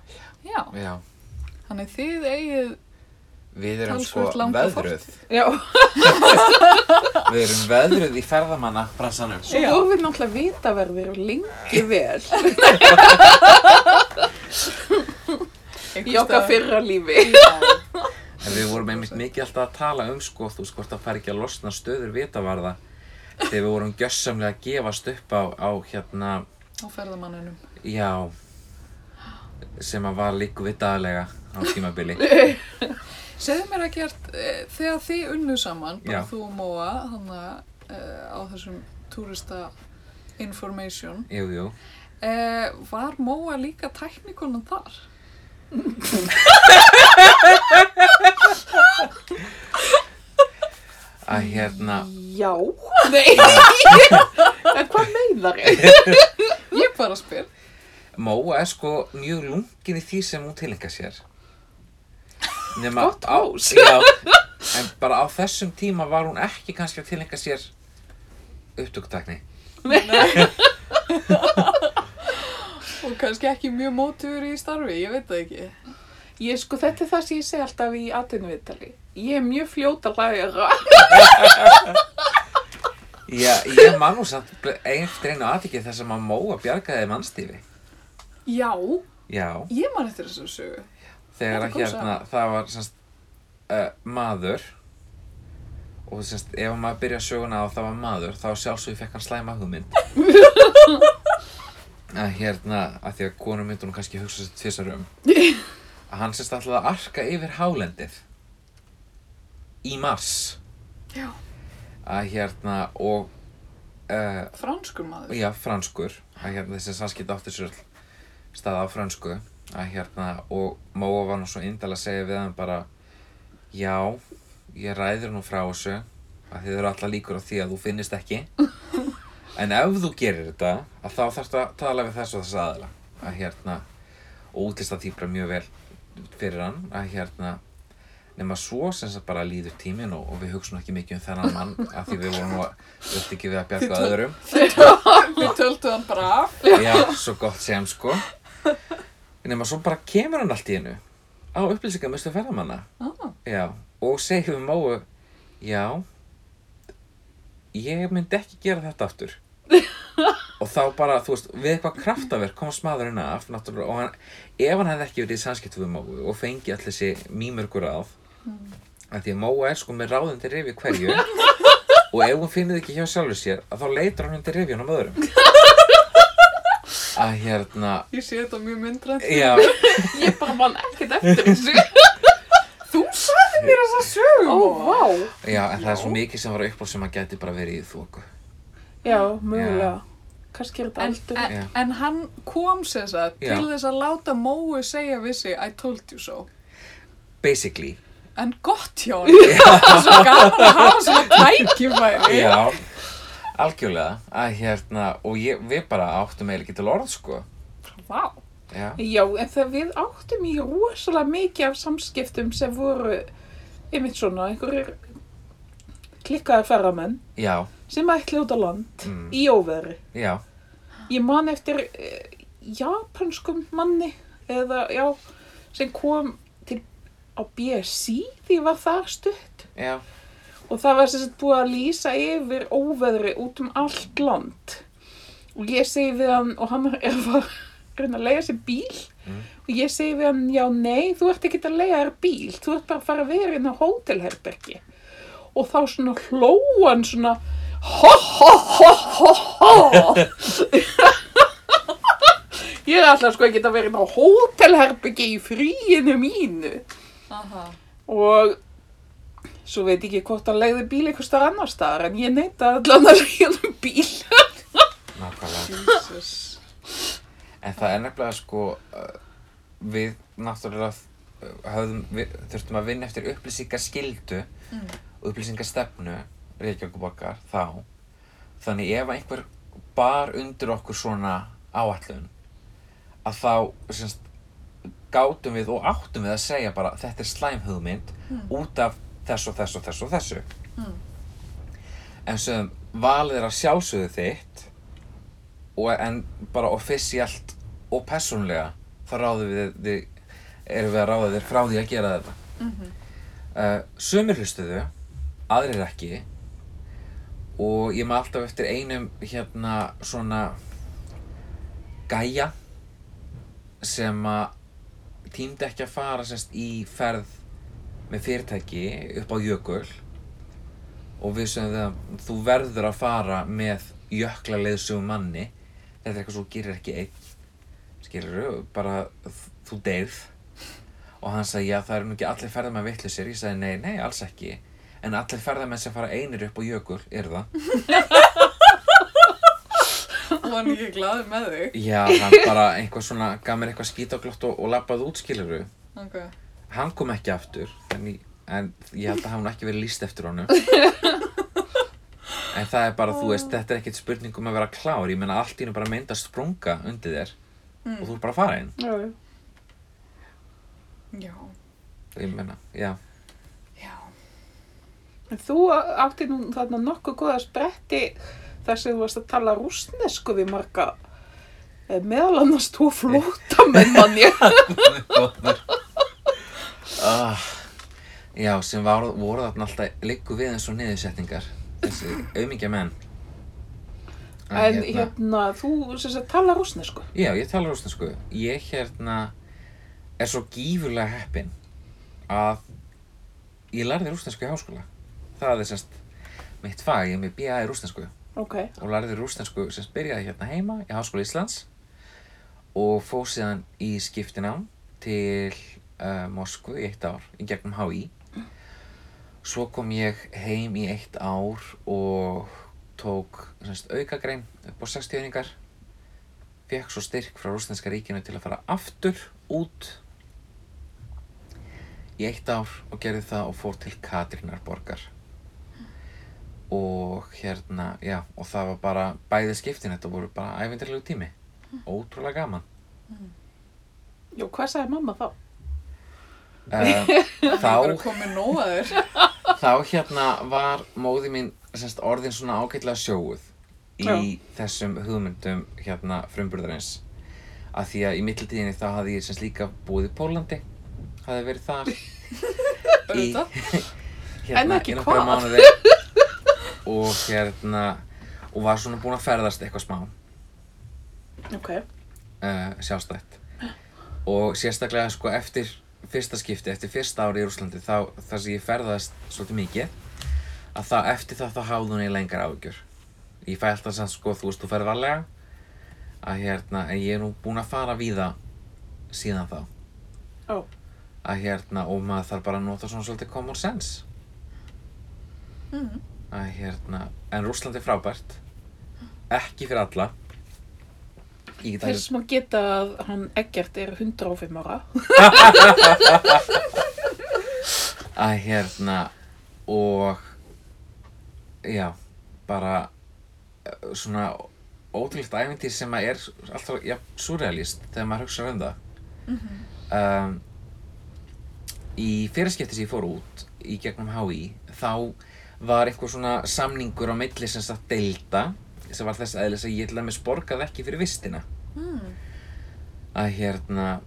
já, Já, þannig þið eigið, við erum sko langa veðruð. Já, Við erum veðruð í ferðamanna bransanum svo vorum við náttúrulega vitaverðir lengi vel. Í okkar fyrra lífi. Við vorum einmitt mikið alltaf að tala um sko, þú hvort það fær ekki að losna stöður vitavarða. Þegar við vorum gjössamlega að gefast upp á, á hérna, á ferðamanninum. já, sem að var líku við daglega á tímabili. Segðu mér að gert, e, þegar þið unnuð saman, bara Já. þú og Móa, hann e, á þessum turista information, Jú, jú. e, var Móa líka tæknikonan þar? Að hérna, Já. Nei. en hvað meinar ég? Ég bara spyr. Móa er sko mjög lungin í því sem hún tilenga sér. Nema Gott á- hrós. Já, en bara á þessum tíma var hún ekki kannski að tilenga sér upptökutakni. Og kannski ekki mjög mótuður í starfi, ég veit það ekki. Ég sko, þetta er það sem ég segi alltaf í atvinnuviðtali. Ég er mjög fljót að læra. Já, ég man nú samt eftir einu aðvikið sem að Móa bjargaði mannstífi. Já, Já, ég man eftir þessu sögu. þegar að hérna, það var semst, uh, maður og semst, ef maður byrja söguna á að það var maður, þá sjálfsög fekk hann slæma hugmynd. að hérna, að því að konum myndi hún kannski hugsa sér tvisar um, að hann semst ætlaði að arka yfir hálendið í mars. Já. að hérna og uh, Franskur maður. já, franskur. Að hérna þessi samskipt átti sér stað á fransku að hérna og Móa var nú svo indal að segja við hann bara já, ég ræður nú frá þessu að þið eru alla líkur á því að þú finnist ekki. En ef þú gerir þetta að þá þarftu að tala við þess og þess aðila. Að hérna og útlista því bara mjög vel fyrir hann að hérna nema svo sem sagt bara líður tíminn og, og við hugsunum ekki mikið um þennan mann að því við vorum nú öll ekki við að bjarga öðrum Við töldu hann bara af. Já, svo gott sem sko Nema svo bara kemur hann allt í hennu á upplýsingamöstu ferðamanna Ah. Já, og segir við Móu Já ég myndi ekki gera þetta aftur og þá bara, þú veist, við eitthvað kraftaverk komast maðurinn af náttúrulega, og hann, ef hann hefði ekki verið í samskipt við Móu og fengi allir þessi mýmörgur ráð að því að Móa er sko með ráðundi rifi hverju og ef hún finnir ekki hjá sjálfur sér að þá leitur hann undir rifjunum öðrum að hérna Ég sé þetta mjög myndrænt. já, Ég bara man ekkert eftir þessu. Þú sagði mér þessa sögum. Ó, vá. já, en það er svo mikið sem var uppból sem að geti bara verið í þóku Já, mögulega. Kannski er þetta En, aldur. en, Já. en hann kom sem sagt Já. til þess að láta Mói segja við sig I told you so. basically En gott hjá hann. Það er svo gaman að hafa svona tækifæri. já, algjörlega að hérna, og ég, við bara áttum eiginlega ekki til orð sko Vá. já, Já, en þegar við áttum í rosalega mikið af samskiptum sem voru einmitt svona, einhverjir klikkaðar ferramenn já, sem ætli út á land Mm. í óveðri. já Ég man eftir eh, japanskum manni eða, já, sem kom til á BSC því var þar stutt. Já, og það var sagt búið að lýsa yfir óveðri út um allt land. Og ég segi við hann og hann er að reyna að leiða sér bíl. Mm. og ég segi við hann, já nei, þú ert ekki að leiða þér bíl, þú ert bara að fara að vera inn á hótelherbergi. Og þá svona hló hann svona ho ho ho ho ho ég er alltaf sko ekki að vera inn á hótelherbergi í fríinu mínu Aha. og svo veit ég ekki hvort hann legði bíl eitthvað starf annar staðar en ég neita allan að segja um bíl nákvæmlega Jesus. En það er nefnilega sko uh, við náttúrulega uh, höfðum, við, þurftum að vinna eftir upplýsingaskildu Mm. og upplýsingastefnu Reykjavíkuborgar þá þannig ef einhver bar undir okkur svona áætlun að þá semst, gátum við og áttum við að segja bara þetta er slæm hugmynd Mm. út af þessu og þessu og þessu og þessu Mm. en sem valið er að sjálfsögðu þitt og en bara offisíalt og persónlega þá ráðum við, við erum við að ráða þér frá því að gera þetta Mhm. uh, sumir hlustuðu aðrir ekki og ég maður alltaf eftir einum hérna svona gæja sem að tímdi ekki að fara sérst í ferð með fyrirtæki upp á jökul. Og við sögum það að þú verður að fara með jökla leiðsögum manni. Þetta er eitthvað svo gerir ekki einn skilur bara þú deyrð og hann sagði já það eru nú ekki allir ferðamenn vittlusir ég sagði nei, nei, alls ekki en allir ferðamenn sem fara einir upp á jökul eru það Og hann ekki glaði með þig. já, hann bara einhvað svona gaf mér eitthvað skítaglott og, og lappaði út skilur Ok. hann kom ekki aftur en en ég held að hann ekki verið líst eftir honum en það er bara, þú veist, þetta er ekkert spurning um að vera klár, ég meina allt í hennu bara myndast sprunga undir þér Mm. og þú er bara að fara inn Já, Já. ég meina, já, Já. En þú átti nú þarna nokkuð góða spretti þar sem þú varst að tala rúsnesku við marga eh, meðal annars þú flótamenn manni. Góður. ah, já, sem var, voru þarna alltaf liggu við eins og niðursetningar þessi aumingja menn En hérna, þú sem sagt tala rúsnesku. Já, ég tala rústensku. Ég hérna er svo gífurlega heppinn að ég lærði rústensku í háskóla. Það er semst mitt fag, ég er með BA í rústensku Ok. og lærði rústensku sem byrjaði hérna heima í Háskóla Íslands og fór síðan í skiptinám til uh, Moskvu í eitt ár í gegnum HÍ. svo kom ég heim í eitt ár og tók semst, aukagrein upp á 60 einingar fekk svo styrk frá rúsneska ríkinu til að fara aftur út í eitt ár og gerði það og fór til Katrínarborgar og hérna, já, og það var bara bæði skiptin, þetta voru bara æfindarlegu tími. Ótrúlega gaman. Jú, hvað sagði mamma þá? uh, Það þá er þá hérna var móði mín semst, orðin svona ágætlega sjóuð í Já. þessum hugmyndum hérna frumburðarins. Að því að í mittiltíðinni þá hafði ég semst líka búið í Pólandi hafði verið þar í hérna En ekki hvað? Og hérna og var svona búin að ferðast eitthvað smá Ok. uh, sjálfstætt og sérstaklega sko eftir fyrsta skipti, eftir fyrsta ári í Rúslandi þá þar sem ég ferðast svolítið mikið að það eftir það þá háði hún í lengar áhugjur ég fæ alltaf sann sko þú veist þú ferð varlega að hérna en ég er nú búinn að fara víða síðan þá Ó. að hérna og maður þarf bara að nota svona svolítið common sense Mhm. Að hérna en Rúsland er frábært. Ekki fyrir alla. Get Þess maður geta að hann Eggert er 105 ára. að hérna og já, bara eh, svona ótrúlegt æfintýr sem að er alltaf ja, surrealist þegar maður hugsa um það. Um, í fyrirskipti sem ég fór út í gegnum HÍ þá var einhver svona samningur á milli sem sagt deilda sem var þess aðeins að ég til dæmis borgaði ekki fyrir vistina Mm. að hérna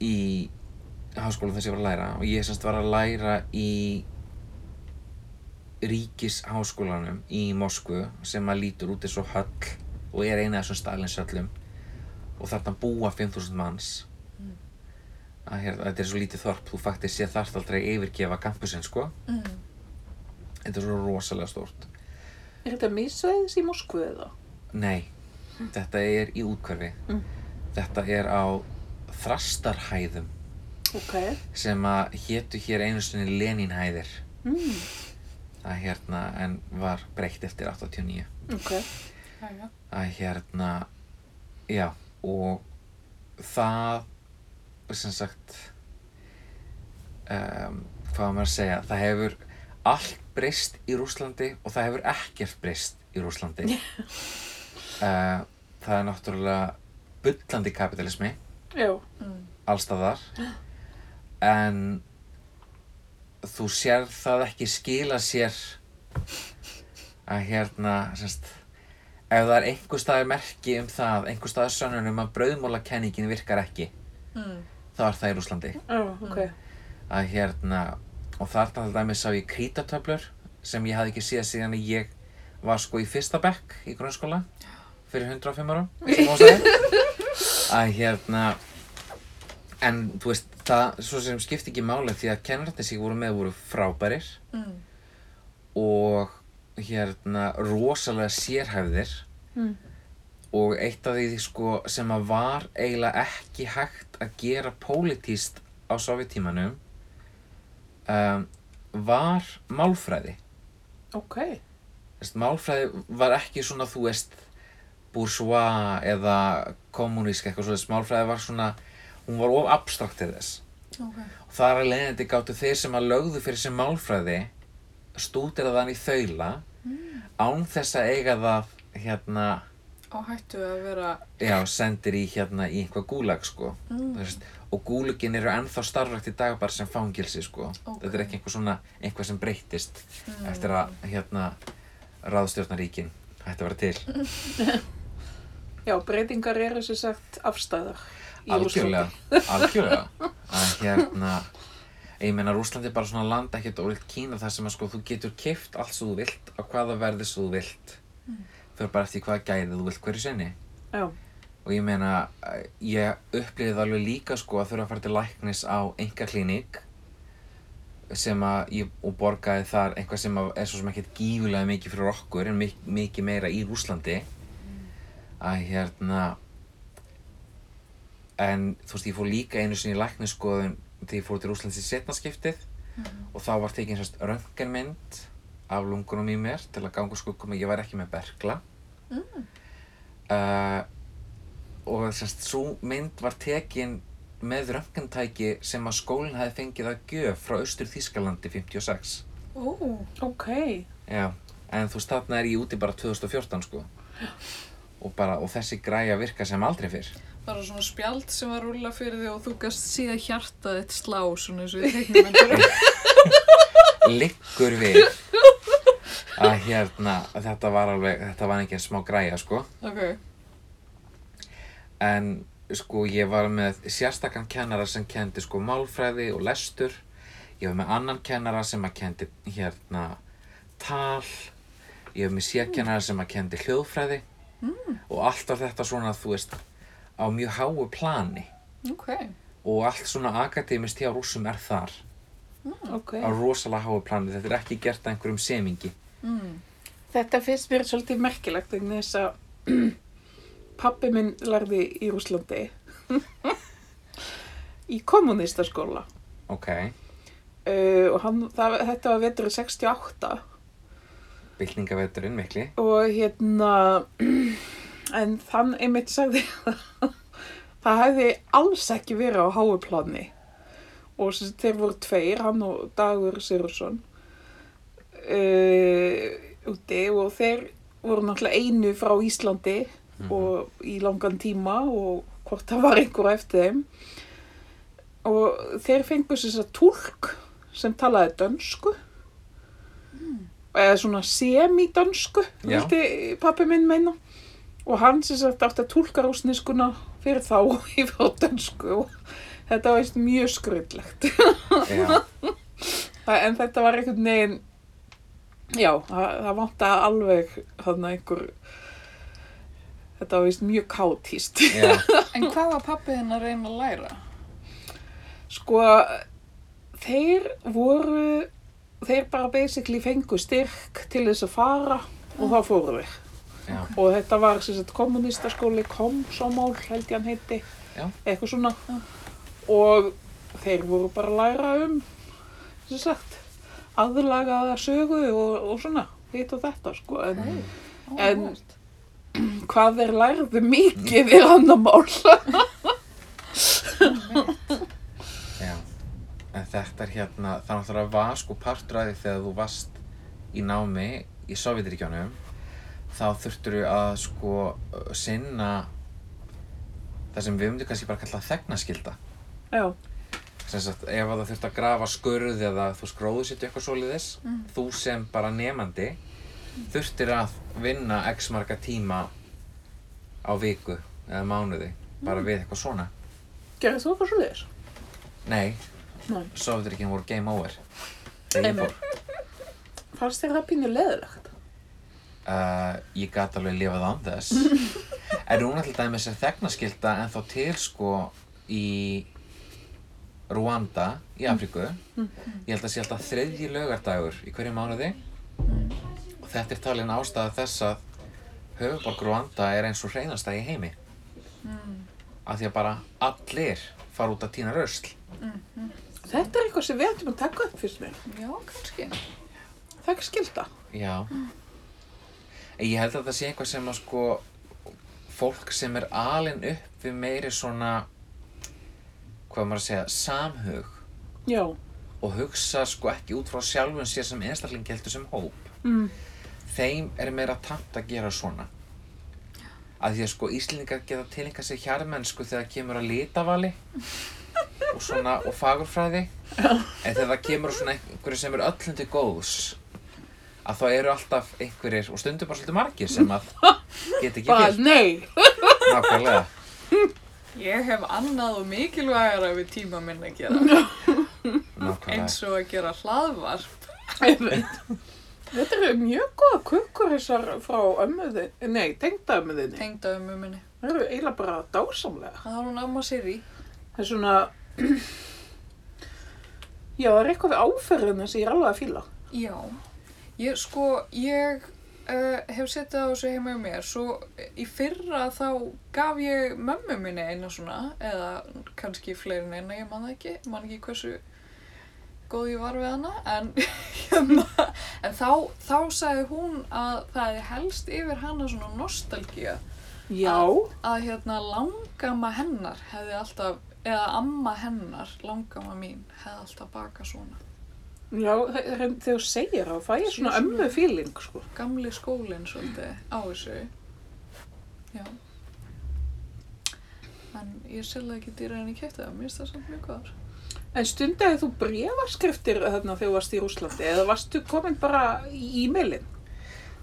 í háskóla þess að ég var að læra og ég semst var að læra í ríkisháskólanum í Moskvu sem að lítur út eins og höll og er eina af þessum Stalinshöllum og þarna búa 5000 manns að hérna, þetta er svo lítið þorp þú faktir sé þarft aldrei að yfirgefa campusinn sko Mm. Þetta er svo rosalega stórt Er þetta misvæðis í Moskvu eða? Nei, þetta er í útkverfi Mm. þetta er á Þrastarhæðum Ok. sem að hétu hér einu sinni Leninhæðir Mm. að hérna en var breytt eftir 89 Ok. Jæja. að hérna já og það sem sagt um, hvað maður að segja það hefur allt breyst í Rúslandi og það hefur ekkert breyst í Rúslandi uh, það er náttúrulega bullandi kapitalismi Já. Mm. allstaðar en þú sér það ekki skila sér að hérna semst, ef það er einhver staðar merki um það, einhver staðar sönnun um að brauðmólakenningin virkar ekki Mm. þá er það í Rúslandi Já, ok. að hérna og þarna til dæmis sá ég krítatöflur sem ég hafði ekki séð síðan að ég var sko í fyrsta bekk í grunnskóla fyrir 105 árum sem hún sagði að hérna en þú veist það svo sem skipti ekki máli því að kennararnir sem ég voru með voru frábærir Mm. og hérna rosalega sérhæfðir Mm. og eitt af því sko sem að var eiginlega ekki hægt að gera pólitíst á sovjetímanum um, var málfræði Ok. Þess, málfræði var ekki svona þú veist bourgeois eða kommunísk eitthvað svo þess málfræði var svona hún var of abstrakt til þess Ok. og þar að leiðandi gáttu þeir sem að lögðu fyrir sem málfræði stúdera þann í þaula án þess að eiga það hérna Á hættu að vera... já, sendir í hérna í einhvað gúlag sko Mm. Þú veist, og gúlugin eru ennþá starfrækt í dag bara sem fangilsi sko Ok. þetta er ekki einhver svona, einhvað sem breyttist Mm. eftir að hérna ráðstjórnaríkin hætti að vera til Já, breytingar eru sem sagt afstæðar. í algjörlega, Rússlandi. algjörlega að hérna ég meina Rúsland er bara svona land ekkert ólíkt Kína þar sem að sko þú getur keift allt svo þú vilt á hvaða verði svo þú vilt fyrir bara eftir hvaða gæði þú vilt hverju sinni Já. Og ég meina eh, ég upplýði það alveg líka sko að þurfa að fara til læknis á enga klíník sem að ég og borgaði þar eitthvað sem er svo sem ekkert gífulega mikið fyrir okkur en mik mikið meira í Rúslandi að hérna en þú veist ég fór líka einu sinni í læknisskoðun þegar ég fór til Rúslands í setnaskiptið og þá var tekin sérst röntgenmynd af lungunum í mér til að ganga skuggum að ég var ekki með berkla. Mm. uh, og sérst svo mynd var tekin með röntgentæki sem að skólinn hefði fengið að gjöf frá Austur Þískalandi 56 Ó, Ok. Já, en þú er ég úti bara 2014 sko. Og, bara, og þessi græja virka sem aldrei fyrr. Bara svona spjald sem var rúla fyrir því og þú gast síða hjartað eitt slá svona eins og í teiknumyndur. liggur við að hérna þetta var alveg, þetta var ekki smá græja sko. Ok, en sko ég var með sérstakann kennara sem kendi sko málfræði og lestur. Ég var með annan kennara sem að kendi hérna tal. Ég var með sérkennara sem að kendi hljóðfræði. Og allt var þetta svona þú veist á mjög háu plani. Ok. og allt svona akademist hjá rússum er þar. Ok. á rosalega háu plani, þetta er ekki gert að einhverjum semingi. Mm. Þetta finnst mér svolítið merkilegt vegna þess að pappi minn lærði í Rúslandi í kommunistaskóla ok, uh, og hann, það, þetta var vetur 68 bylningaveturinn mikli. Og hérna en þann einmitt sagði að það hefði alls ekki verið á háuplani. Og þeir voru tveir, hann og Dagur Sigursson uh, úti. Og þeir voru náttúrulega einu frá Íslandi og í langan tíma og hvort það var einhver eftir þeim. Og þeir fengu þess að tólk sem talaði dönsku. Eða svona semi-dönsku Já. vildi pappi minn meina. Og hann sem sagt átti að tólka rúsniskuna fyrir þá yfir á dönsku og þetta var veist mjög skröldlegt en þetta var einhvern veginn já, það, það vantaði alveg þarna einhver þetta var veist mjög kátíst já, En hvað var pappi þinn að reyna að læra? sko þeir voru þeir bara basically fengu styrk til þess að fara og þá fóru þeir. Já, og þetta var sagt kommunistaskóli komsómál held ég hann heiti. Já. eitthvað svona. Og þeir voru bara að læra um sem sagt aðlagaða sögu og, og svona hitt og þetta sko en Ó, En-. Hvað þeir lærðu mikið er annar mál já En þetta er hérna, það náttúrulega var sko því þegar þú varst í námi í Sovjetiríkjónum þá þurftur að sko sinna það sem við myndum kannski bara kalla þegnaskylda. Já, sem sagt, ef að það þurft að grafa skurð eða þú skróðu sitt eitthvað svoleiðis Mm. þú sem bara nefandi þurftir að vinna x marga tíma á viku eða mánuði bara við eitthvað svona. Gerði þú eitthvað svo leiðis? nei, Nei. Sovjeturíkin voru game over þegar ég fór. Fannst þér það pínu leðilegt? uh, ég gat alveg lifað án þess. En núna til dæmis er þegnaskylda en þá til sko í Rwanda í Afríku. Ég held að sé alltaf þriðji lögardagur í hverju mánuði og þetta er talin ástæða þess að höfuborg Rwanda er eins og hreinasta í heimi. Af því að bara allir fara út að tína rösl þetta er eitthvað sem við ættum að taka upp fyrst mér. Já, kannski. það er ekki skilta Já. En ég held að það sé eitthvað sem að sko fólk sem er alin upp við meiri svona hvað maður að segja, samhug. Já, og hugsa sko ekki út frá sjálfum sér sem einstaklingi heldur sem hóp. Mm. Þeim er meira tamt að gera svona. Að því að sko Íslendingar geta tilenga sér hjarmennsku þegar kemur að litavali og svona og fagurfræði. En þegar það kemur að svona einhverju sem er öllum til góðs að þá eru alltaf einhverjir og stundum bara svolítið margir sem að geta ekki bara nei. Nákvæmlega. Ég hef annað og mikilvægara við tíma minn að gera. nákvæmlega. Eins og að gera hlaðvarp. Þetta eru mjög góða kukkur þessar frá ömmuði, nei, tengda ömmuðinni. Tengda um minni. Það eru eiginlega bara dásamlega. Það var hún amma Siri. Það er svona, já, það er eitthvað við áferðina sem ég er alveg að fíla. Já. Ég, sko, ég uh, hef setið á þessu heima hjá mér. Svo í fyrra þá gaf ég mömmu minni eina svona, eða kannski fleirin eina, ég man það ekki. Man ekki hversu, góð ég var við hana en, hérna, en þá, þá sagði hún að það hefði helst yfir hana svona nostalgía Já, að hérna langamma hennar hefði alltaf, eða amma hennar, langamma mín, hefði alltaf bakað svona. já, þe- þegar þú segir það, það er svona ömmu feeling, sko. Gamli skólinn svolítið á þessu. Já. En ég selði ekki dýra en ég kæfti það, mér finnst það samt mjög góðar. En stundaði þú brefaskriftir þarna þegar þú varst í Rúslandi eða varstu komin bara í e-mailin?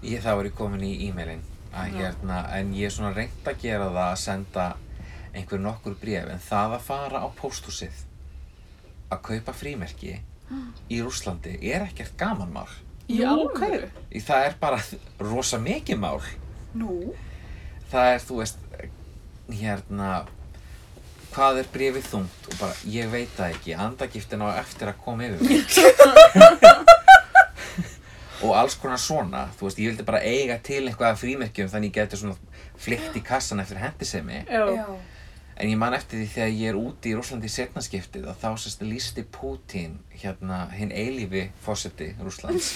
Ég, þá er ég komin í e-mailin að Já. hérna, en ég er svona reynd að gera það að senda einhver nokkur bréf, en það að fara á pósthúsið að kaupa frímerki í Rússlandi er ekkert gamanmál. Í Nú, alvöru? Í Það er bara rosa mikið mál. Nú? Það er, þú veist, hérna, hvað er bréfið þungt og bara, ég veit það ekki, andagiftin á eftir að koma yfir mig. og alls konar svona, þú veist, ég vildi bara eiga til eitthvað frímerkjum þannig ég getur svona flykt í kassan eftir hendisemi. Já. En ég man eftir því þegar ég er úti í Rúslandi í setnaskiptið og þá sérst lísti Pútín, hérna, hinn eilífi fósetti Rúslands,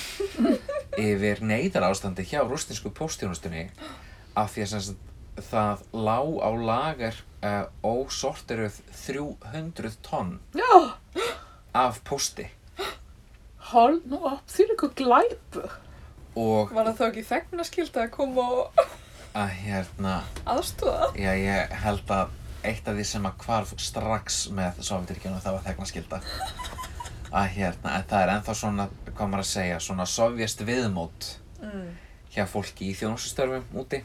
yfir neyðar ástandi hjá rústinsku póstjónustunni af því að sérst það lá á lagar uh, ósortiruð 300 tonn Já, af pósti hálf nú upp því ykkur glæpur. og Var það þá ekki þegnaskild að koma og að hérna, aðstóða? já ég held að eitt af því sem að hvarf strax með Sovjetirkjunum það var þegnaskylda að hérna, en það er ennþá svona, hvað maður að segja, svona sovjast viðmót Mm. hjá fólki í þjónustustörfum úti.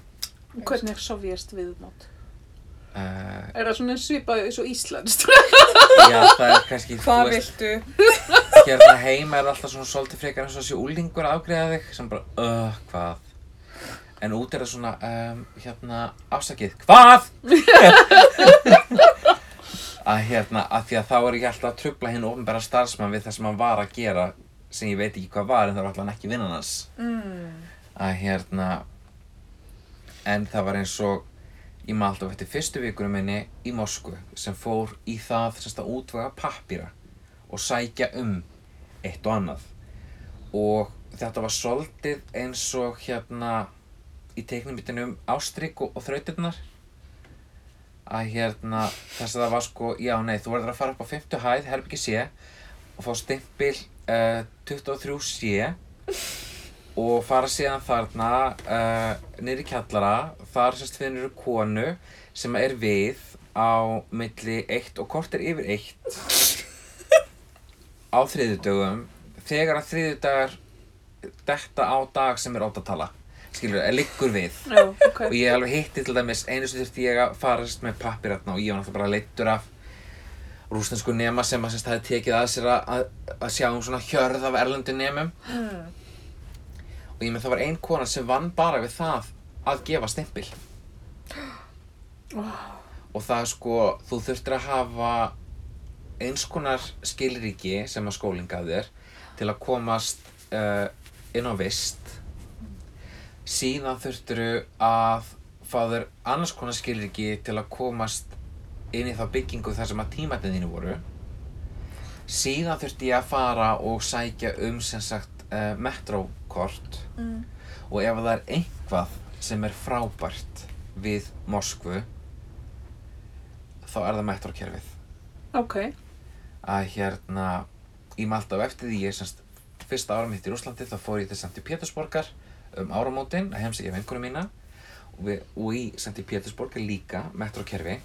Hvernig er sovjast viðmátt? Uh, Er það svona svipað eins og íslenskt? já, það er kannski, Hvað viltu? hérna heima er alltaf svona svolítið frekar eins og þessi úlingur afgreða þig sem bara, uh, hvað? En út er það svona, um, hérna, afsakið, hvað? að hérna, að því að þá er ég alltaf að trubla hinn ofnbæra starfsmann við það sem hann var að gera sem ég veit ekki hvað var en það var alltaf ekki vinnan hans. Mm. að hérna en það var eins og ég maður alltaf eftir fyrstu vikunum minni í Moskvu sem fór í það semst að útvega pappíra og sækja um eitt og annað. Og þetta var svolítið eins og hérna í teiknumitinum Ástrík og, og þrautirnar. Að hérna þess að það var sko, já nei, þú verður að fara upp á 50 hæð, herbyggi C og fá stimpil uh, 23C og fara síðan þarna uh, niður í kjallara. Þar sérst finnur konu sem er við á milli 1 og kortir yfir 1 á þriðjudögum. Þegar að þriðjudagar detta á dag sem er óttatala skilur, er liggur við. Já, ok. og ég alveg hitti til dæmis einu sem þurfti ég að fara sérst, með pappir þarna og ég var náttúrulega bara leittur af rústensku nema sem að sérst, hafi tekið að sér að, að, sjá um svona hjörð af erlendu nemum. Mm. Og ég með það var ein kona sem vann bara við það að gefa stimpil. Og það er sko þú þurftir að hafa eins konar skilríki sem að þér til að komast uh, inn á vist. Síðan þurftir að fá þér annars konar skilríki til að komast inn í þá byggingu þar sem að tímatinn þínu voru. Síðan þurfti ég að fara og sækja um sem sagt uh, metrókort Mm. og ef það er einhvað sem er frábært við Moskvu þá er það metrókerfið Ok. að hérna ég maður alltaf eftir því ég semst fyrsta ára mitt í Rúslandi þá fór ég til St. Pétursborgar um áramótin að heimsækja vinkunum mína og, við, og í St. Pétursborg er líka metrókerfi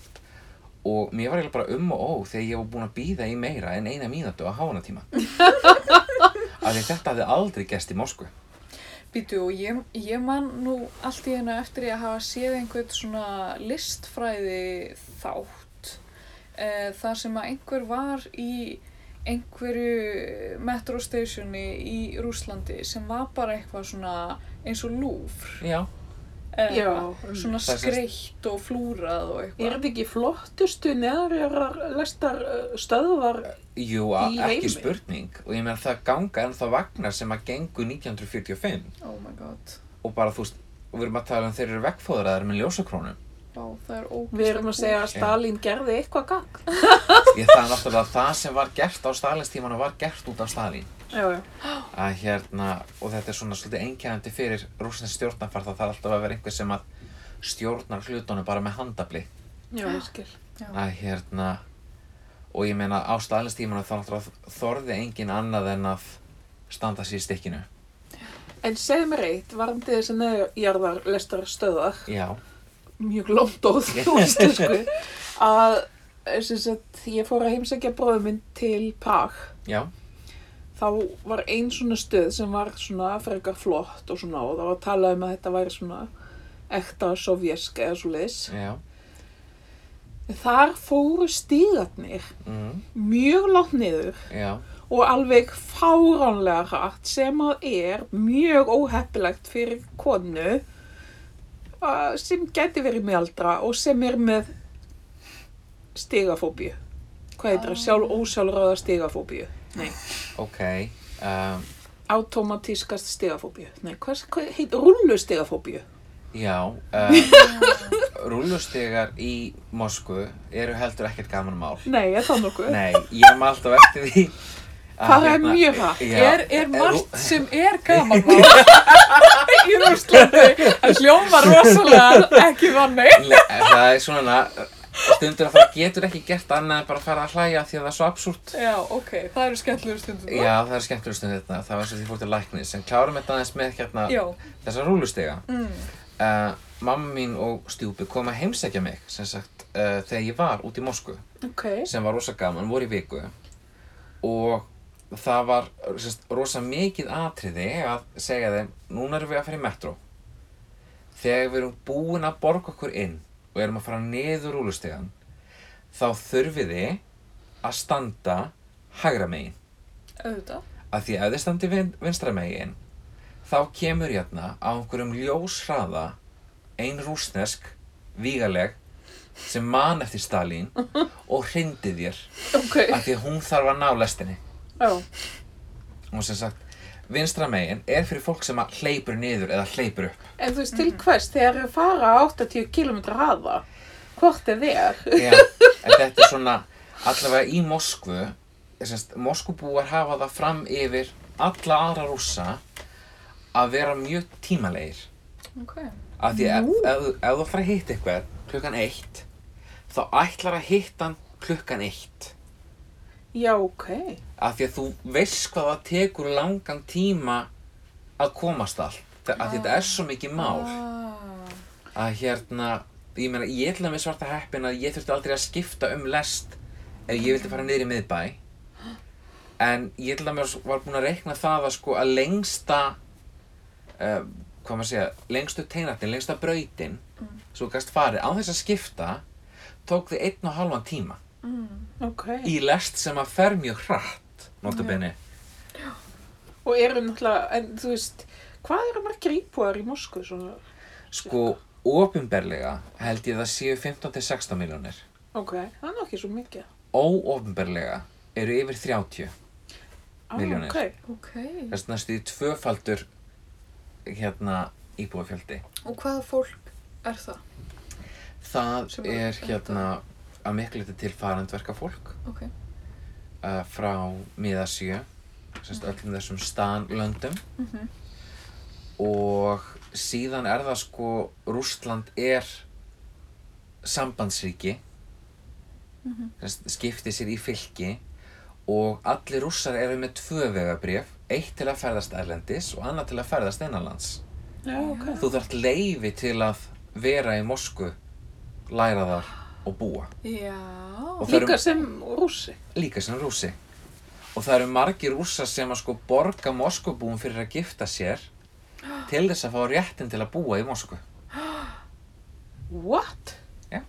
og mér var eiginlega bara um og ó þegar ég var búinn að býða í meira en eina mínútu á háanatíma því þetta hafði aldrei gerst í Moskvu. Býtu og ég, ég man nú allt í hennu eftir ég að hafa séð einhvern svona listfræði þátt e, þar sem að einhver var í einhverju metrostationi í Rúslandi sem var bara eitthvað svona eins og Louvre. Já, Já, svona er skreitt og flúrað og Er eitthvað þetta ekki flottustu neðarjörar lestar uh, stöðvar? Jú, í ekki heimi. spurning og ég meina það ganga ennþá vagnar sem að gengu 1945 Oh my god og bara þú veist, og við erum að tala um þeir eru veggfóðraðar með ljósakrónum Vá, það er ógæslega Við erum að segja að Stalin gerði eitthvað gagn. Ég, það er náttúrulega það sem var gert á Stalinstímanu var gert út af Stalin. Að hérna, og þetta er svona svolítið einkennandi fyrir rúsnins stjórnarfar það þarf alltaf að vera einhver sem að stjórnar hlutunum bara með handabli. Já, ég skil. Að hérna, og ég meina á Stalinstímanu þá þorði engin annað en að standa sér í stikkinu. En segðu mér eitt, varandi þessi neðjarðar lestar stöðar, Já, mjög lóndóð á íslensku, að sem sagt, ég fór að heimsækja bróðum minn til Prag. já, Þá var ein svona stöð sem var svona frekar flott og svona og það var að tala um að þetta væri svona ekta sovjesk eða svo leis. já, Þar fóru stígarnir mm, mjög látt niður já, og alveg fáránlega hratt sem að er mjög óheppilegt fyrir konu uh, sem geti verið meðaldra og sem er með stigafóbíu. Hvað heitir það? Sjálf ósjálfráða stigafóbíu. Nei, ok. Um, automatískast stigafóbíu. Nei, hvað, hvað heitir? Rullu stigafóbíu. já, um, rúlustegar í Moskvu eru heldur ekkert gaman mál. Nei, er það nokkuð? Nei, ég maður alltaf eftir því að Það er hérna- mjög. Já, Er, er margt sem er gaman mál í Rússlandi að hljóma rosalega ekki þannig? Le- Það er svona stundur að það getur ekki gert annað en bara að fara að hlæja því að það er svo absúrt Já, ok, það eru skemmtilegur stundum. þá. Já, það er skemmtilega stund þetta, það var og því fór til læknis en klárum þetta aðeins með hérna Já. þessa rúlustega Mm. uh, Mamma mín og stjúpi kom að heimsækja mig sem sagt uh, þegar ég var út í Moskvu Ok. sem var rosa gaman, voru í viku og það var sagt, rosa mikið atriði að segja þeim, núna erum við að fara í metró þegar við erum búin að borga okkur inn og erum að fara niður rúlustegan þá þurfið þið að standa hægra megin Auðvitað. að því að þið standi vin, vinstra megin þá kemur hérna á einhverjum ljóshraða ein rúsnesk vígaleg sem man eftir Stalin og hrindi þér Ok. að því að hún þarf að ná lestinni Já. og sem sagt vinstra megin er fyrir fólk sem að hleypur niður eða hleypur upp En þú veist, til hvers þegar þeir fara á 80 km hraða? Hvort er þér? Já, en þetta er svona allavega í Moskvu semst, Moskvubúar hafa það fram yfir alla aðra rússa að vera mjög tímalegir Ok. af því ef, ef, þú- ef þú fara að hitta eitthvað klukkan eitt þá ætlar að hitta hann klukkan eitt Já, ok. af því að þú veist hvað það tekur langan tíma að komast allt. Þa- af því þetta er svo mikið mál. Ah. að hérna ég meina, ég ætla með svarta heppin að ég þurfti aldrei að skipta um lest ef ég vildi fara niður í miðbæ. En ég ætla með var búin að reikna það að sko að lengsta uh, hvað maður segja lengstu teinatinn, lengsta brautin svo gæst farið á þess að skipta tók þið einn og halvan tíma Ok. í lest sem að fer mjög hratt notabenni Og eru náttúrulega, en þú veist, hvað eru margir íbúar í Moskvu svona? sko ofinberlega held ég það séu 15-16 miljónir Ok, það er nú ekki svo mikið. óofinberlega eru yfir 30 Ah, Milljónir. Ok. Ok. þess næstu í tvöfaldur hérna íbúafjöldi Og hvaða fólk er það? það er er- hérna að miklu liti til farandverka fólk Ok. uh, frá miðasjö semst öllum þessum stanlöndum Mhm. og síðan er það sko Rústland er sambandsríki Mhm. sem skipti sér í fylki og allir rússar eru með tvö vegabrif eitt til að ferðast erlendis og annað til að ferðast innanlands Já, ok. þú þarft leifi til að vera í Mosku læra þar og búa Já. Og það eru- Líka sem rússi. líka sem rússi og það eru margir rússar sem að sko borga Moskubúum fyrir að gifta sér til þess að fá réttin til að búa í Mosku What? Já.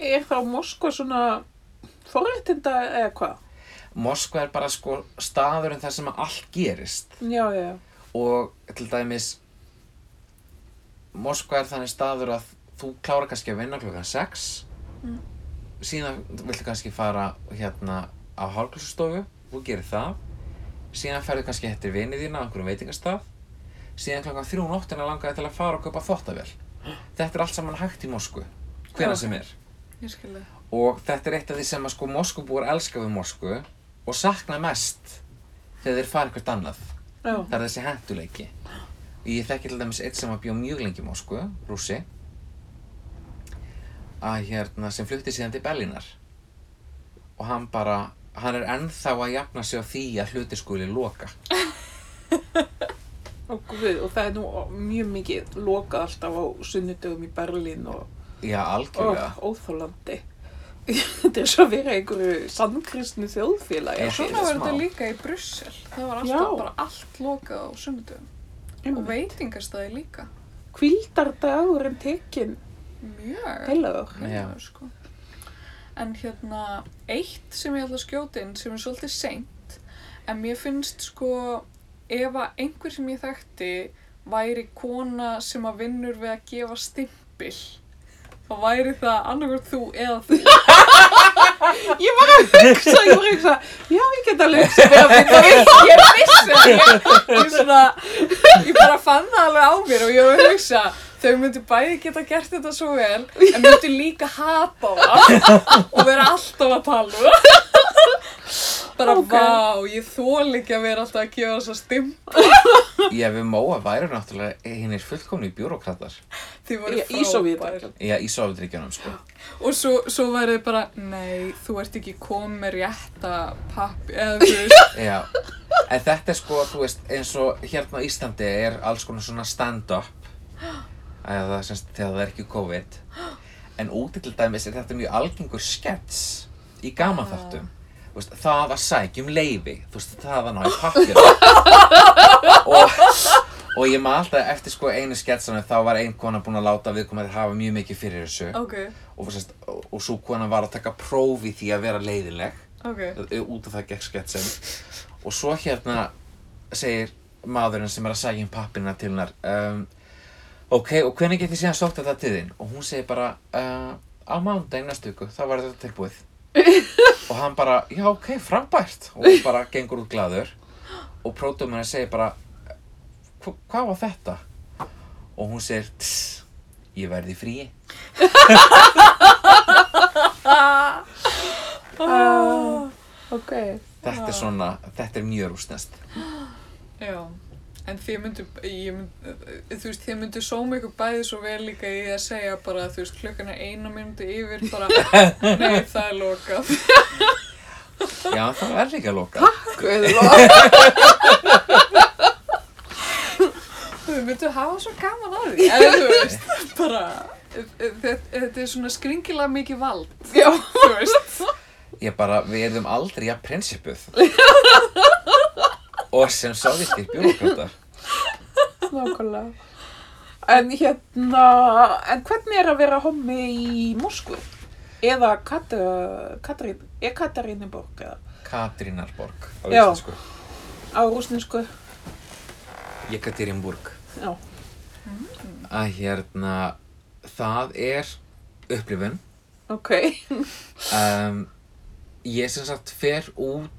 Er þá Moskva svona forréttinda eða hvað? Moskva er bara sko staðurinn þar sem að allt gerist Já, já. og til dæmis Moskva er þannig staður að þú klára kannski að vinna klukkan 6 síðan viltu kannski fara hérna á hálfklassustofu þú gerir það. Síðan ferðu kannski hættir vinið þína á einhverjum veitingastað. Síðan klokkan þrjú um nóttina langaði til að fara og kaupa þvottavél. Þetta er allt saman hægt í Moskvu hvena Já. sem er. Og þetta er eitt af því sem að sko Moskvubúar elska við Moskvu og sakna mest þegar þeir fara eitthvað annað. Já. það er þessi henduleiki ég þekki til dæmis eitt sem að bjó mjög lengi í Moskvu, rússi að hérna sem flutti síðan til Berlínar og hann bara hann er ennþá að jafna sig á því að hluti skuli loka Og, guð, og það er nú mjög mikið lokað alltaf á sunnudögum í Berlín og, já, og algjörlega óþólandi. Þetta er svo að vera einhverju sannkristnu þjóðfélagi. Já. Svona var þetta líka í Brussel. Það var alltaf Já. bara allt lokað á sunnudöfum. Og Einmitt. veitingastæði líka. Hvíldardagurinn tekinn Mjög. heilagur. Heilagur, sko. En hérna, eitt sem ég ætla að skjóta inn sem er svolítið seint, en mér finnst sko, ef að einhver sem ég þekkti væri kona sem að vinnur við að gefa stimpil, þá væri það annarkvært þú eða þú. Ég var að hugsa, ég var að hugsa, já, ég get alveg hugsa. Ég vissi það, ég, ég bara fann það alveg á mér og ég var að hugsa, þau myndu bæði geta gert þetta svo vel, en myndu líka hata það og vera alltaf að tala um. Bara, Ok. vá, ég þól ekki að vera alltaf að gefa þess að stim. já, við Móa væri náttúrulega hinnir fullkomni bjúrókratar Þið voru Í- Í frábær. Sovétríkjunum. já, í Sovjetríkjunum sko Og svo, svo væri þið bara, nei, þú ert ekki komið með rétta pappi, eða þú veist. Já, en þetta er sko, þú veist, eins og hérna á Íslandi er alls konar svona stand-up eða semst þegar það er ekki COVID. En úti til dæmis er þetta mjög algengur skets í gaman þáttum. Veist, það að sækjum leifi þú veist, það að ná í pappir og, og ég maður alltaf eftir sko einu sketsanu þá var ein kona búin að láta viðkomandi hafa mjög mikið fyrir þessu. Ok, og, semst, og, og svo kona var að taka próf í því að vera leiðileg ok. út af það gegn sketsin og svo hérna segir maðurinn sem er að sækja um pappina til hennar um, ok, og hvernig get ég síðan sótt þetta til þín? Og hún segir bara uh, á mánudaginn næstu viku, þá var þetta tilbúið. Og hann bara, já ok, frábært. Og hún bara gengur út glaður. Og pródumurinn segir bara "Hva- hvað var þetta? og hún segir, tss, ég verði fríi. Ah, ok. þetta er svona, þetta er mjög rústnest Já, en þið myndu, mynd, þú veist, þið myndu sóma ykkur bæði svo vel líka í að segja bara, þú veist, klukkan er eina myndu yfir, bara, nei, það er lokað. já, það er líka loka Guð, Þau myndu hafa svo gaman að því, eða þú veist, bara, þetta, þetta er svona skringilega mikið vald, já. þú veist. Ég bara, við erum aldrei að prinsipuð. Og sem sáðistir bjúrokratar. Nákvæmlega. En hérna, en hvernig er að vera hommi í Moskvu? Eða Kat Katrín, er Katarínuborg eða Katrínarborg á Já. íslensku. á rúsninsku? Jekaterinburg. Já. Að hérna, það er upplifun. Ok. Um, ég sem sagt fer út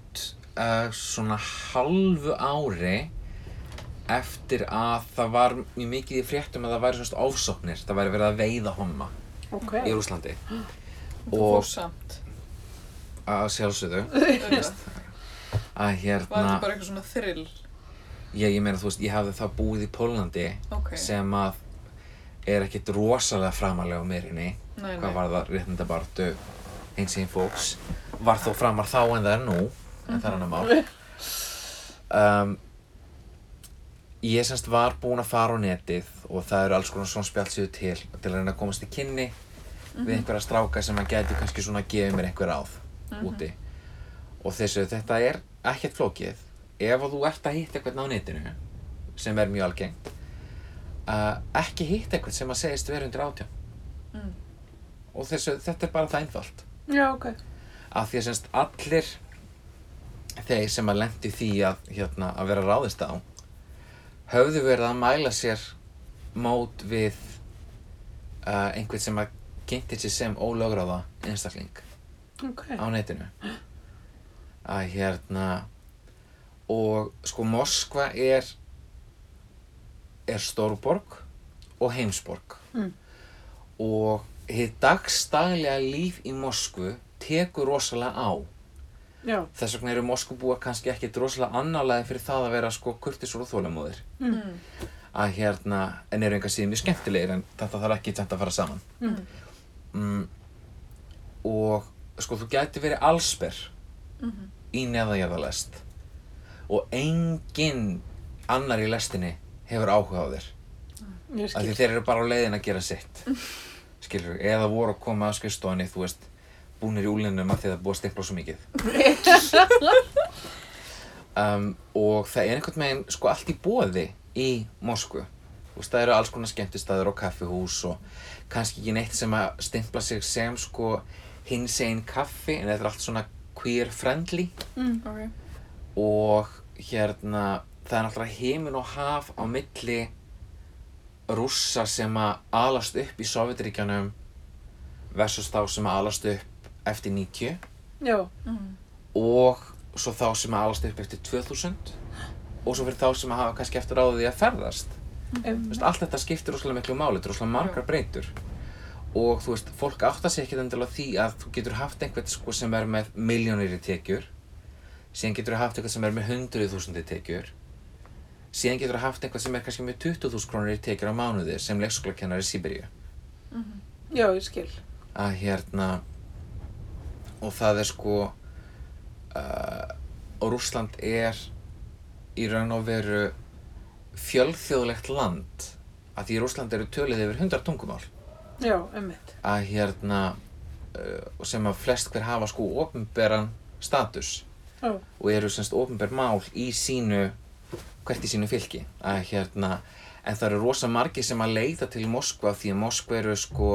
uh, svona halvu ári eftir að það var mjög mikið í fréttum að það væri svona ofsóknir. Það væri verið að veiða homma Ok. í Rúslandi. Þú Og- fór samt. Að sjálfsögðu. Að Var hérna... þetta bara eitthvað svona þrill? Ég, ég meina, þú veist, ég hafði þá búið í Pólandi Ok. sem að er ekkit rosalega framalega á mérinni Nei, hvað var það réttindabartu eins og fólks var þó framar þá en það er nú en það er annar mál. Um, ég semst var búinn að fara á netið og það eru alls konar svona spjallsíðu til til að reyna að komast í kynni við einhverja stráka sem að gæti kannski svona að gefa mér einhver ráð úti. Og þessu, þetta er ekkert flókið. Ef að þú ert að hitta eitthvað á netinu sem er mjög algengt uh, ekki hitta eitthvað sem að segist vera undir átján. Mm. og þessu, þetta er bara það einfalt. Já, ok. af því að semst allir þeir sem að lendi því að, hérna, að vera ráðist á höfðu verið að mæla sér mót við uh, einhvern sem að kynnti sér sem ólögráða einstakling Ok. á netinu að hérna og sko Moskva er er stórborg og heimsborg Mm. og hitt dagstaglega líf í Moskvu tekur rosalega á Já. þess vegna eru Moskvubúa kannski ekkit rosalega annálega fyrir það að vera sko kurtisur og þólamóðir Mm. að hérna, en eru enga síðan mjög skemmtilegir en þetta þarf ekki tæmt að fara saman Mm. mm, og sko þú gæti verið allsber Mhm. í neðajarðalest og enginn annar í lestinni hefur áhuga á þér af því þeir eru bara á leiðin að gera sitt skilur, eða voru að koma að skrifstofunni þú veist, búnir í úlinum að því það er búið að stimpla svo mikið. Um, og það er einhvern veginn sko allt í bóði í Moskvu. Veist, það eru alls konar skemmtistæður og kaffihús og kannski ekki neitt sem að stimpla sig sem sko hins einn kaffi en þetta er allt svona queer friendly. Ok. og hérna það er náttúrulega heimin og haf á milli rússa sem að alast upp í Sovjetríkjanum versus þá sem að alast upp eftir 90 Já. Mm. og svo þá sem að alast upp eftir 2000 og svo fyrir þá sem að hafa kannski eftir á því að ferðast. Þú veist, allt þetta skiptir rosalega miklu máli, þetta er rosalega margar breytur. Og þú veist, fólk áttar sig ekkert endilega því að þú getur haft einhvern sko sem er með miljónir í tekjur. Síðan getur þú haft einhvern sem er með hundruð þúsundir tekjur. Síðan getur þú haft einhvern sem er kannski með 20.000 krónur í tekjur á mánuði sem leikskólakennar í Sýberíu Já, ég skil. að hérna og það er sko uh, og Rússland er í raun og veru fjölþjóðlegt land. Að því í Rússland eru tölið yfir 100 tungumál. Já, emmitt. að hérna uh, sem að flest hver hafa sko ofinberan status. Já. og eru semst ofinber mál í sínu hvert í sínu fylki að hérna en það eru rosa margir sem að leita til Moskva því að Moskva eru sko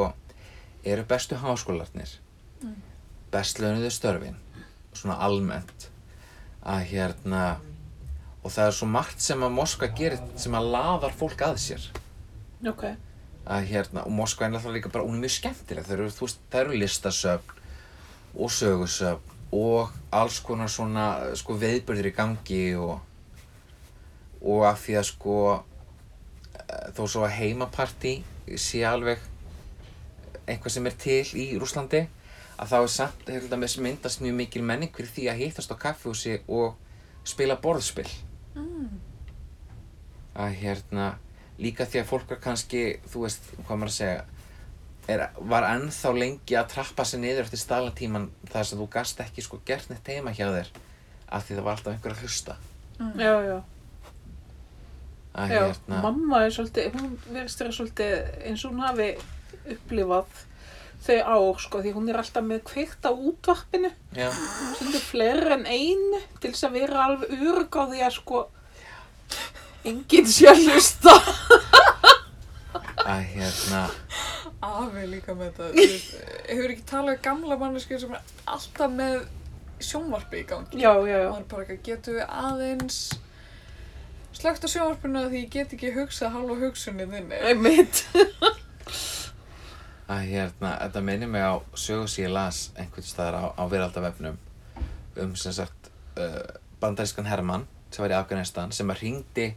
eru bestu háskólarnir. Best launuðu störfin svona almennt að hérna og það er svo margt sem að Moskva gerir sem að laðar fólk að sér Ok. að hérna, og Moskva er náttúrulega líka bara, hún er mjög skemmtileg, það eru, veist, það eru listasöfn og sögusöfn og alls konar svona, sko, viðbörðir í gangi og og af því að sko eh, þó svo að heimapartí sé alveg eitthvað sem er til í Rúslandi að þá er samt, hefur þetta með myndast mjög mikil menning fyrir því að hittast á kaffihúsi og spila borðspil. Að hérna líka því að fólk var kannski þú veist, hvað maður að segja er, var ennþá lengi að trappa sig niður eftir staðlatíman þar sem þú gast ekki sko gert neitt heima hjá þér af því það var alltaf einhver að hlusta. Já, já. að Já, hérna, mamma er svolítið, hún verðist vera svolítið eins og hún hafi upplifað þau ár, sko, því hún er alltaf með kveikt á útvarpinu, já, svolítið fleiri en einu, til þess að vera alveg örg á því að, sko, enginn sé að hlusta. að hérna Afi líka með þetta, hefur ekki talað um gamla manneski sem er alltaf með sjónvarpi í gangi. Já, já, já. Og hann bara getum við aðeins slögt á sjónvarpinu af því ég get ekki hugsað halva hugsunni þinni. Einmitt. Að hérna, þetta minnir mig á sögu sem ég las einhvern staðar á, á veraldavefnum um sem sagt uh, bandarískan Hermann sem var í Afganistan sem að ringdi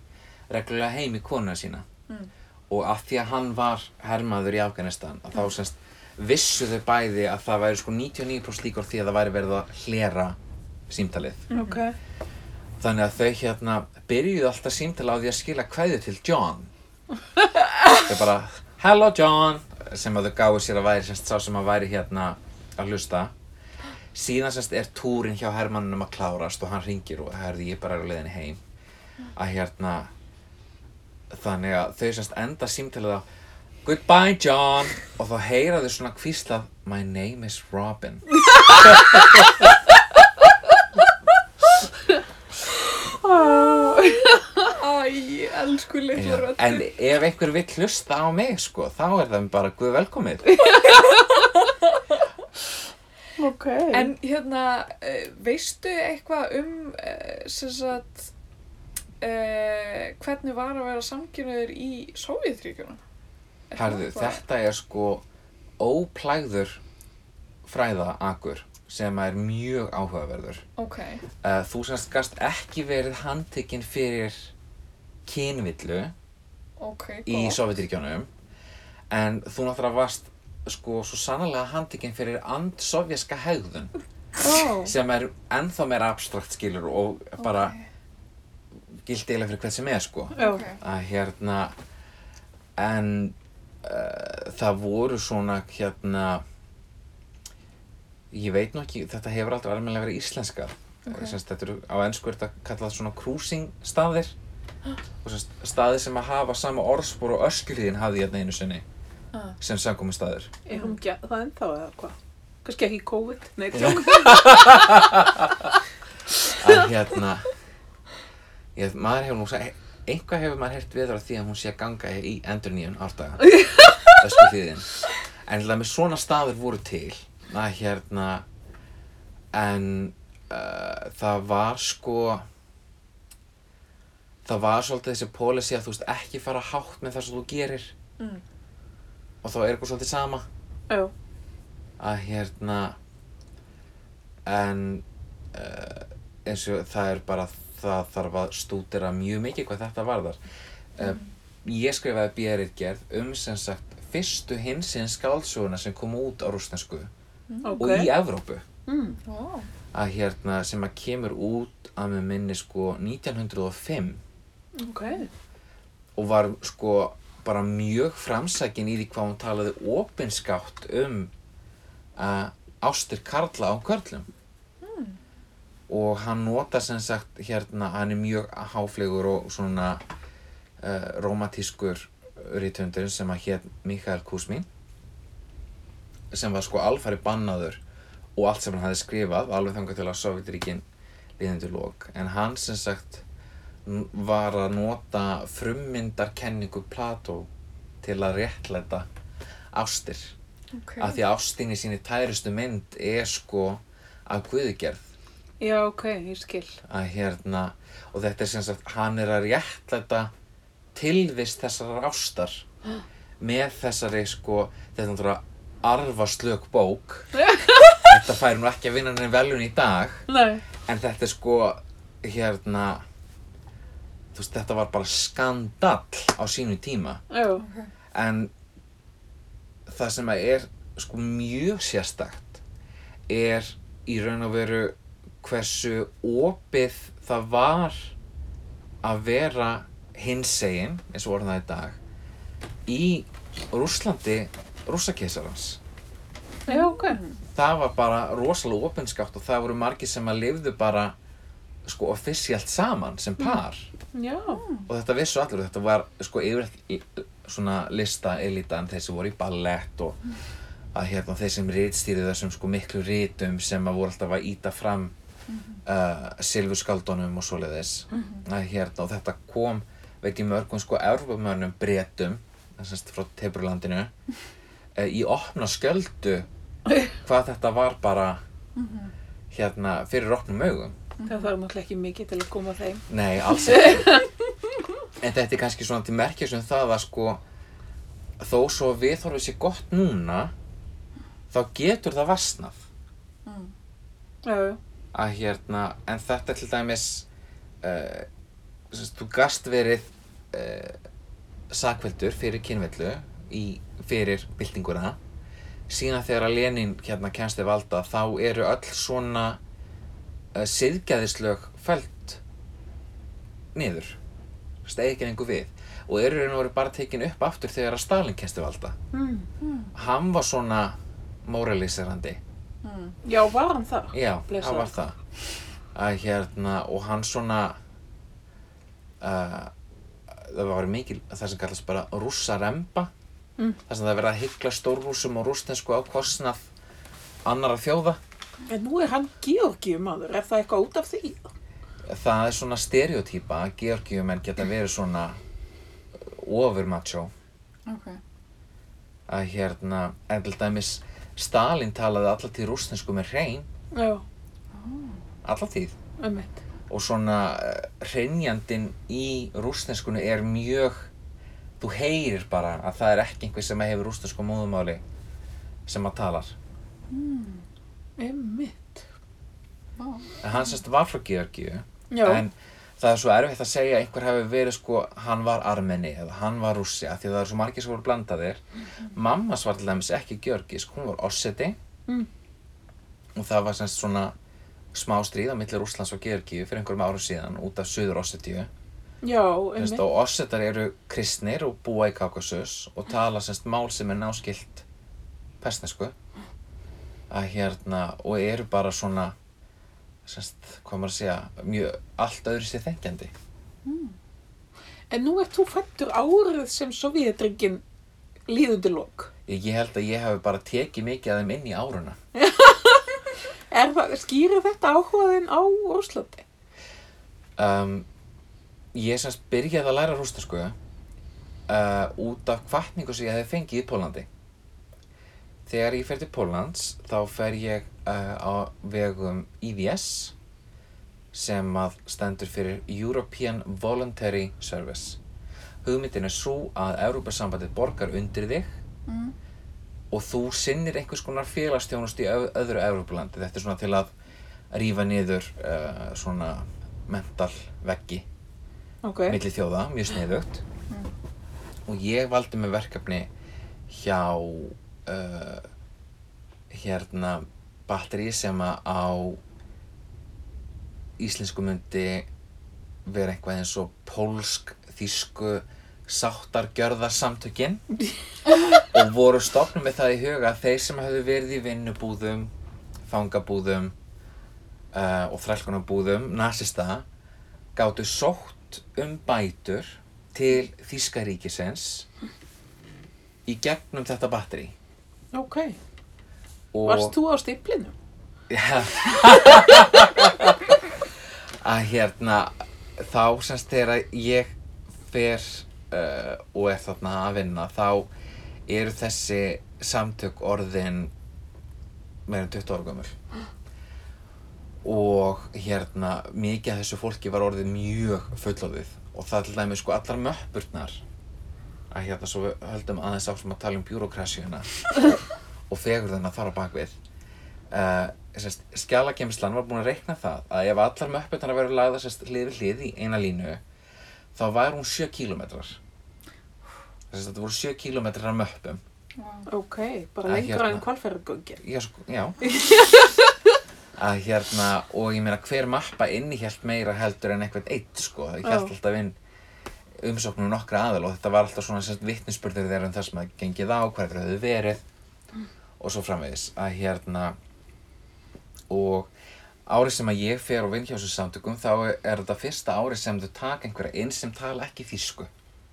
reglulega heim í konuna sína. Mm. og að því að hann var hermaður í Afganistan að þá semst vissu þau bæði að það væri sko 99% líkur því að það væri verið að hlera símtalið. Ok. þannig að þau hérna byrjuðu alltaf símtala á því að skila kveðju til John. Þau bara Hello John sem að þau gáðu sér að væri semst sá sem að væri hérna að hlusta síðan semst er túrin hjá Hermannum að klárast og hann ringir og herði ég bara er á leiðinni heim að hérna þannig að þau semst enda símtalið á Goodbye John og þá heyra þau svona hvíslað My name is Robin Æ, elsku litla rödd. En ef einhver vill hlusta á mig, sko, þá er það bara guð velkomið. Ok. En hérna, eh, veistu eitthvað um, eh, sem sagt, uh, hvernig var að vera samkynniður í Sovjetríkjunum? Er það Herðu, eitthvað? þetta er sko óplægður fræðaakur sem er mjög áhugaverður. Ok, Uh, þú semst gast ekki verið handtekinn fyrir kynvillu ok, í gott. Sovjetríkjónum en þú náttúrulega varst sko svo sannlega handtekinn fyrir andsovjaska hegðun Ó, sem er ennþá meira abstrakt skilur og bara gildi eiginlega fyrir hvert sem er sko. Já, Ok. að hérna en uh, það voru svona hérna ég veit nú ekki, þetta hefur aldrei almennilega verið íslenska. Ok. semst, þetta eru á ennsku er þetta kallað svona cruising staðir og semst, staðir sem að hafa sama orðspor og öskilíðin hafði hérna einu sinni Ah. sem samkomi staður er hún ekki það ennþá eða hvað? Kannski ekki COVID, nei, að hérna ég, maður hefur nú sagt einhvað hefur maður heyrt viður af því að hún sé að ganga í endur nýjun árdaga öskilíðin en til dæmis svona staðir voru til að hérna en uh, það var sko það var svolítið þessi policy að þú veist ekki fara hátt með það sem þú gerir Mm. og þá er eitthvað svolítið sama Já, að hérna en uh, eins og það er bara það þarf að stúdera mjög mikið hvað þetta varðar uh, ég skrifaði björritgerð um sem sagt fyrstu hinsins skáldsöguna sem kom út á rústensku ok. og í Evrópu Mm. Ó. að hérna sem að kemur út að með minni sko 1905 Ok. og var sko bara mjög framsækin í því hvað hún talaði opinskátt um uh, ástir karla á körlum. Og hann nota sem sagt hérna, hann er mjög háflegur og svona uh, romantískur rítundur sem að hér Mikael Kuzmin sem var sko alfæri bannaður og allt sem hann hafði skrifað alveg þangað til að Sovjetríkin liðindu lók en hann sem sagt var að nota frummyndarkenningu Plató til að réttlæta ástir Ok. af því að ástin í síni tærustu mynd er sko af guðugerð Já, ok, ég skil. að hérna og þetta er sem sagt hann er að réttlæta tilvist þessarar ástar með þessari sko þetta er náttúrulega arfaslök bók þetta fær nú ekki að vinna neinn velun í dag Nei. en þetta er sko hérna veist þetta var bara skandall á sínu tíma Já, Ok. en það sem að er sko mjög sérstakt er í raun og veru hversu opið það var að vera hinsegin, eins og orðan það í dag í Rússlandi rússakeisarans já, ok. það var bara rosalega opinskátt og það voru margir sem að lifðu bara sko offisíalt saman sem par Já. og þetta vissu allir þetta var sko yfirleitt svona lista elitan þeir sem voru í ballett og að hérna þeir sem rítstýrðu þessum sko miklu rítum sem að voru alltaf að íta fram uh, silfurskaldunum og svoleiðis. Að hérna og þetta kom veit ég mörgum sko erfumönnum bretum þessast frá Tebrurlandinu uh, í opna skjöldu hvað þetta var bara hérna fyrir opnum augum Það þarf náttúrulega ekki mikið til að koma þeim. Nei, alls ekki. en þetta er kannski svona til merkjus um það að sko þó svo að viðhorfið sé gott núna þá getur það Já, já. að hérna, en þetta til dæmis uh, sem, þú gast verið uh, sakveldur fyrir kynvellu í, fyrir byltinguna síðan þegar að Lenin hérna kemst til valda þá eru öll svona siðgæðislög fælt niður stegi ekki einhver við og eru raun og veru bara tekin upp aftur þegar að Stalin til valda Mm. hann var svona moraliserandi Já, var hann það? Já, Blessaður. það var það að hérna, og hann svona uh, það var mikil það sem kallast bara rússaremba Mm. það sem það er verið að hyggla stórrússum og rústensku á kostnað annara þjóða En nú er hann Georgiumadur, er það eitthvað út af því? það er svona stereotýpa að georgiumenn geta verið svona ofur macho. Ok. að hérna, en til dæmis Stalin talaði allatíð rústensku með hrein. Já, allatíð um mitt. og svona uh, hreinjandin í rústenskunni er mjög þú heyrir bara að það er ekki einhver sem hefur rústensku móðumáli sem að talar. Um mitt. Vá. en hann semst var frá Georgíu Já, en það er svo erfitt að segja að einhver hefur verið sko, hann var armeni eða hann var rússi, af því að það eru svo margir sem voru blandaðir. Mammas var til dæmis ekki georgisk, hún var osseti Mm. og það var semst svona smá stríð á milli Rússlands og Georgíu fyrir einhverjum árum síðan út af Suður Ossetíu. Já, einmitt. og Ossetar eru kristnir og búa í Kaukasus og tala semst mál sem er náskilt persnesku að hérna og eru bara svona semst, hvað maður að segja mjög allt öðru sér þengjandi En nú ert þú fættur árið sem Sovjetringin líðundi lok. ég, ég held að ég hef bara tekið mikið af þeim inn í áruna Er það, skýrir þetta áhugaðinn á Rúslandi? um, ég semst byrjaði að læra rústasku uh, út af kvartningu sem ég hefði fengið í Pólandi þegar ég fer til Póllands þá fer ég uh, á vegum IVS sem að stendur fyrir European Voluntary Service hugmyndin er svo að Európa-sambandið borgar undir þig Mm. og þú sinnir einhvers konar félagsstjónust í öð- öðru Európa-landi þetta er svona til að rífa niður uh, svona mental veggi Ok. milli þjóða, mjög sniðugt og ég valdi með verkefni hjá uh, hérna batteri sem að á íslensku myndi vera eitthvað eins og pólsk, þýsku sáttargjörðarsamtökin. Og voru stofnum með það í huga að þeir sem hefðu verið í vinnubúðum fangabúðum uh, og þrælkunarbúðum nasista gáttu sótt um bætur til Þýska ríkisins í gegnum þetta batteri Ok. og Varst þú á stiflinu? Já. að hérna þá semst þegar ég fer uh, og er þarna að vinna þá eru þessi samtök orðin meira en 20 ára gömul og hérna mikið af þessu fólki var orðið mjög fullorðið og það til dæmis sko allar möppurnar að hérna svo höldum aðeins á sem að tala um bjúrokrasíuna og fegurðina þar á bakvið uh, sérst, skjalagemislan var búin að reikna það að ef allar möppurnar að vera lagða sérst, hlið við hlið í eina línu þá var hún 7 kílómetrar þess að þetta voru 7 kílómetrar af möppum Ok, bara Að lengra hérna. en kvalferðgöngin. já, sko, já að hérna og ég meina hver mappa innihjalt meira heldur en eitthvað eitt sko það hjælt Já. alltaf inn umsóknum nokkra aðal og þetta var alltaf svona sérst, vittnisspurður þeirra um það sem það gengið á hvað þetta hefði verið og svo framvegis. Að hérna og árið sem að ég fer og vinn hjá þessu samtökum þá er þetta fyrsta árið sem þau taka einhverja inn sem tala ekki þýsku.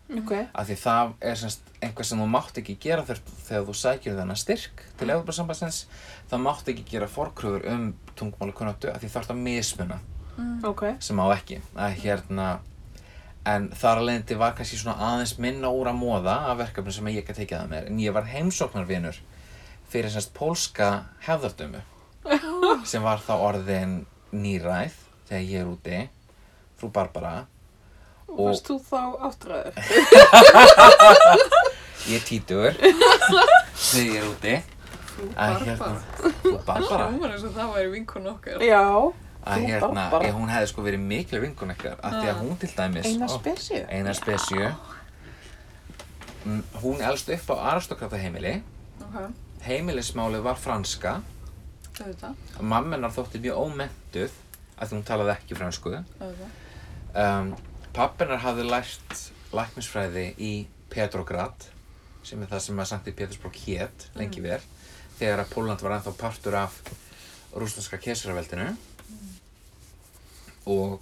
Ok. af því það er semst einhver sem þú mátt ekki gera þegar, þegar þú sækir þennan styrk til Európa-sambandsins það mátt ekki gera forkröfur um tungumáli kunnáttu af því það er að mismuna. Ok. sem á ekki. Að hérna en þar að leiðandi var kannski svona aðeins minna úr að móða af verkefni sem ég ekki tekið að mér en ég var heimsóknarvinur fyrir semst pólska hefðardömu sem var þá orðin nýræð þegar ég er úti frú Barbara Og varst þú þá áttræður? ég er títur þegar ég er úti að hérna frú Barbara eins og það væri vinkun okkar. Já. Að hérna, ef hún hefði sko verið mikil vinkun ekkert, að því að hún til dæmis Eina ó, spesju. eina spesju Mm, hún elst upp á aristokrata heimili Ok, heimilismálið var franska. Mammenar þótti mjög ómentuð að því hún talaði ekki fransku um, pappinar hafði lært læknisfræði í Petrograd sem er það sem að Sankt Pétursborg hét lengi vel þegar að Póland var ennþá partur af rúslandska kesaraveldinu og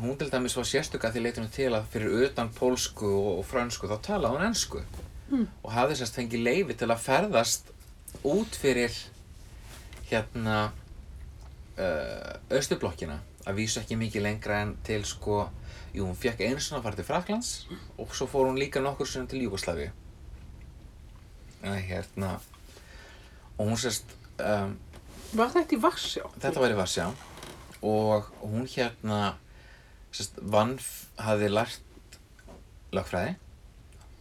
hún til dæmis var sérstök að því leitinu til að fyrir utan pólsku og, og fransku þá talaði hún ennsku og hafði sérst fengið leifi til að ferðast út fyrir hérna uh, Östurblokkina að vísu ekki mikið lengra en til sko jú, hún fekk einu svona að fara til Fraklands og svo fór hún líka nokkur svona til Júgoslavi að hérna og hún sérst um, Var þetta í Varsjá? þetta var í Varsjá og hún hérna sérst, vann, hafði lært lögfræði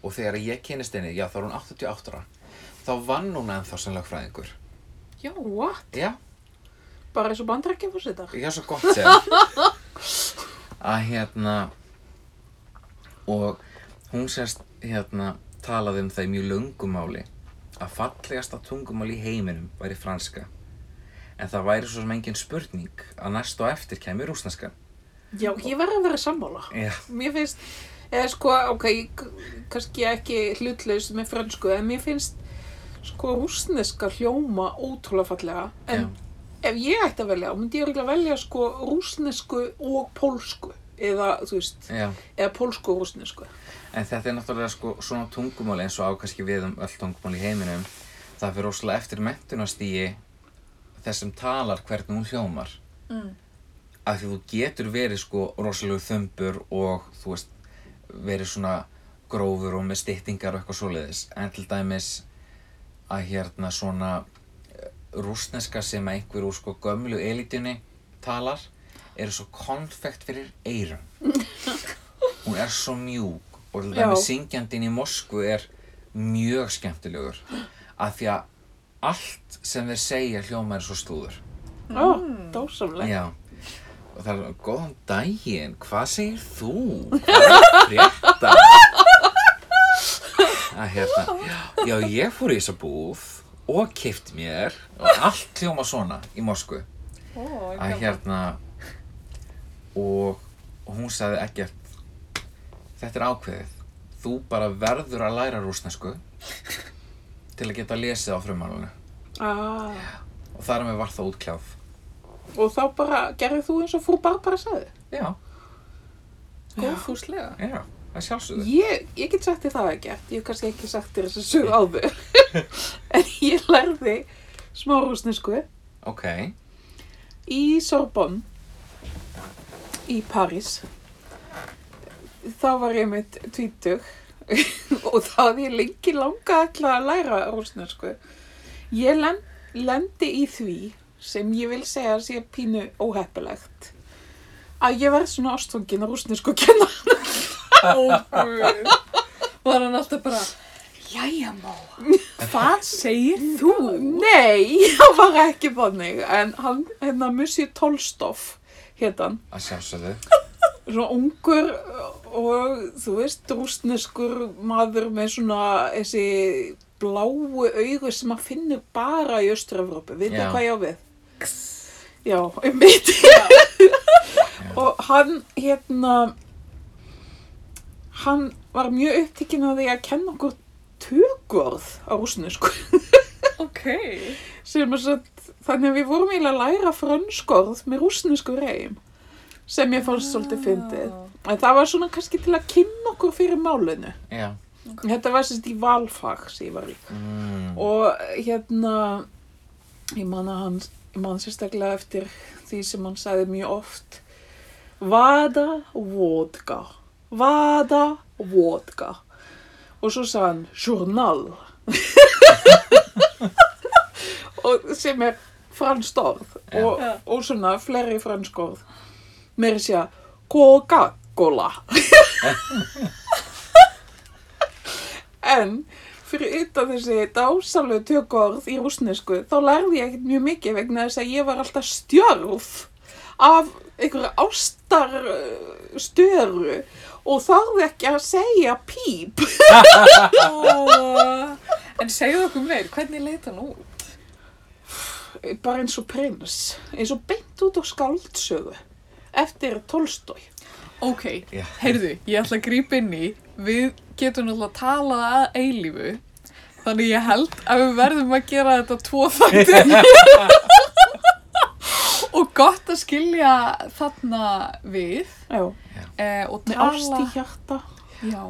og þegar ég kynist henni, já þá er hún 88 ára þá vann hún ennþá sem lögfræðingur Já, what? já, Bara eins og bandrækjafórsetar? Já, svo gott sem að hérna og hún sérst hérna talaði um það í mjög löngumáli að fallegasta tungumál í heiminum væri franska en það væri svo sem engin spurning að næst og eftir kemur rúsneska Já, ég verði að vera sammála. Já, Mér finnst, eða sko, ok, kannski ekki hlutlaus með frönsku, en mér finnst sko rúsneska hljóma ótrúlega fallega. En ef ég ætti að velja, þá myndi ég örugglega velja sko rúsnesku og pólsku. Eða, þú veist, já eða pólsku og rúsnesku. En þetta er náttúrulega sko svona tungumál eins og á kannski við um öll tungumál í heiminum. Það fyrir rosalega eftir mentunastígi þess sem talar hvernig hún hljómar. Mm. Af því þú getur verið sko rosalega þumbur og þú veist verið svona grófur og með styttingar og eitthvað svoleiðis. En til dæmis að hérna svona eh, rússneska sem einhver úr sko gömlu elitinni talar eru svo konfekt fyrir eyrum. Hún er svo mjúk og til dæmis Já. syngjandinn í Moskvu er mjög skemmtilegur af því að allt sem þeir segja hljóma er svo slúður. Ó, dásamlega. Já. Og það er góðan daginn, hvað segir þú? Hvað er frétta? Að hérna, já, ég fór í þessa búð og kifti mér og allt hljóma svona í Moskvu. Ó, Að hérna, og, og hún sagði ekkert, þetta er ákveðið. Þú bara verður að læra rúsnesku til að geta lesið á frumálunu. Ah, Og þar með var það útkljáð. og þá bara gerðið þú eins og frú Barbara sagði. Já, góðfúslega. já, það sjálfsögðu. Ég, ég get sagt þér það ekkert, ég hef kannski ekki sagt þér þess að sögu áður. en ég lærði smá rúsnesku Ok, í Sorbonne í París. Þá var ég mitt tvítug og þá hafði ég lengi langað ætla að læra rúsnesku. Ég len, lendi í því sem ég vil segja sé pínu óheppilegt að ég verð svona ástfangin á rúsnesku kenna. Var hann alltaf bara, jæja má, hvað segir þú? Nei, það var ekki þannig, en hann, hérna, Monsieur Tolstof, hétt hann, að sjálfsögðu. svona ungur og, þú veist, rústneskur maður með svona þessi bláu augu sem maður finnur bara í Östur-Evrópu, veitir Já. hvað ég á við? Já, um mitt. og hann, hérna, hann var mjög upptikinn af því að kenna okkur tökurð á rústnesku. Ok. sem að satt, þannig að við vorum eiginlega að læra frönskorð með rúsnesku reym sem ég fannst svolítið fyndið. En það var svona kannski til að kynna okkur fyrir málinu. Já. Þetta var sérst í valfag sem ég var í. Mm. Og hérna, ég man að hann, ég man sérstaklega eftir því sem hann sagði mjög oft. Vada vodka, vada vodka. Og svo sagði hann, journal. og sem er franskt orð og, Já. og svona fleiri fransk orð. Mér er að segja Coca-Cola. en fyrir utan þessi dásalegu tökuorð í rúsnesku þá lærði ég ekkert mjög mikið vegna þess að ég var alltaf stjörf af einhverju ástar uh, störu og þarði ekki að segja píp. En segðu okkur meir, hvernig leit hann út? bara eins og prins, eins og beint út á skáldsögu eftir Tolstói. Ok, Já. heyrðu, ég ætla að grípa inn í, við getum náttúrulega að tala að eilífu, þannig ég held að við verðum að gera þetta tvo þættir. og gott að skilja þarna við Já, eh, og með tala... ást í hjarta Já,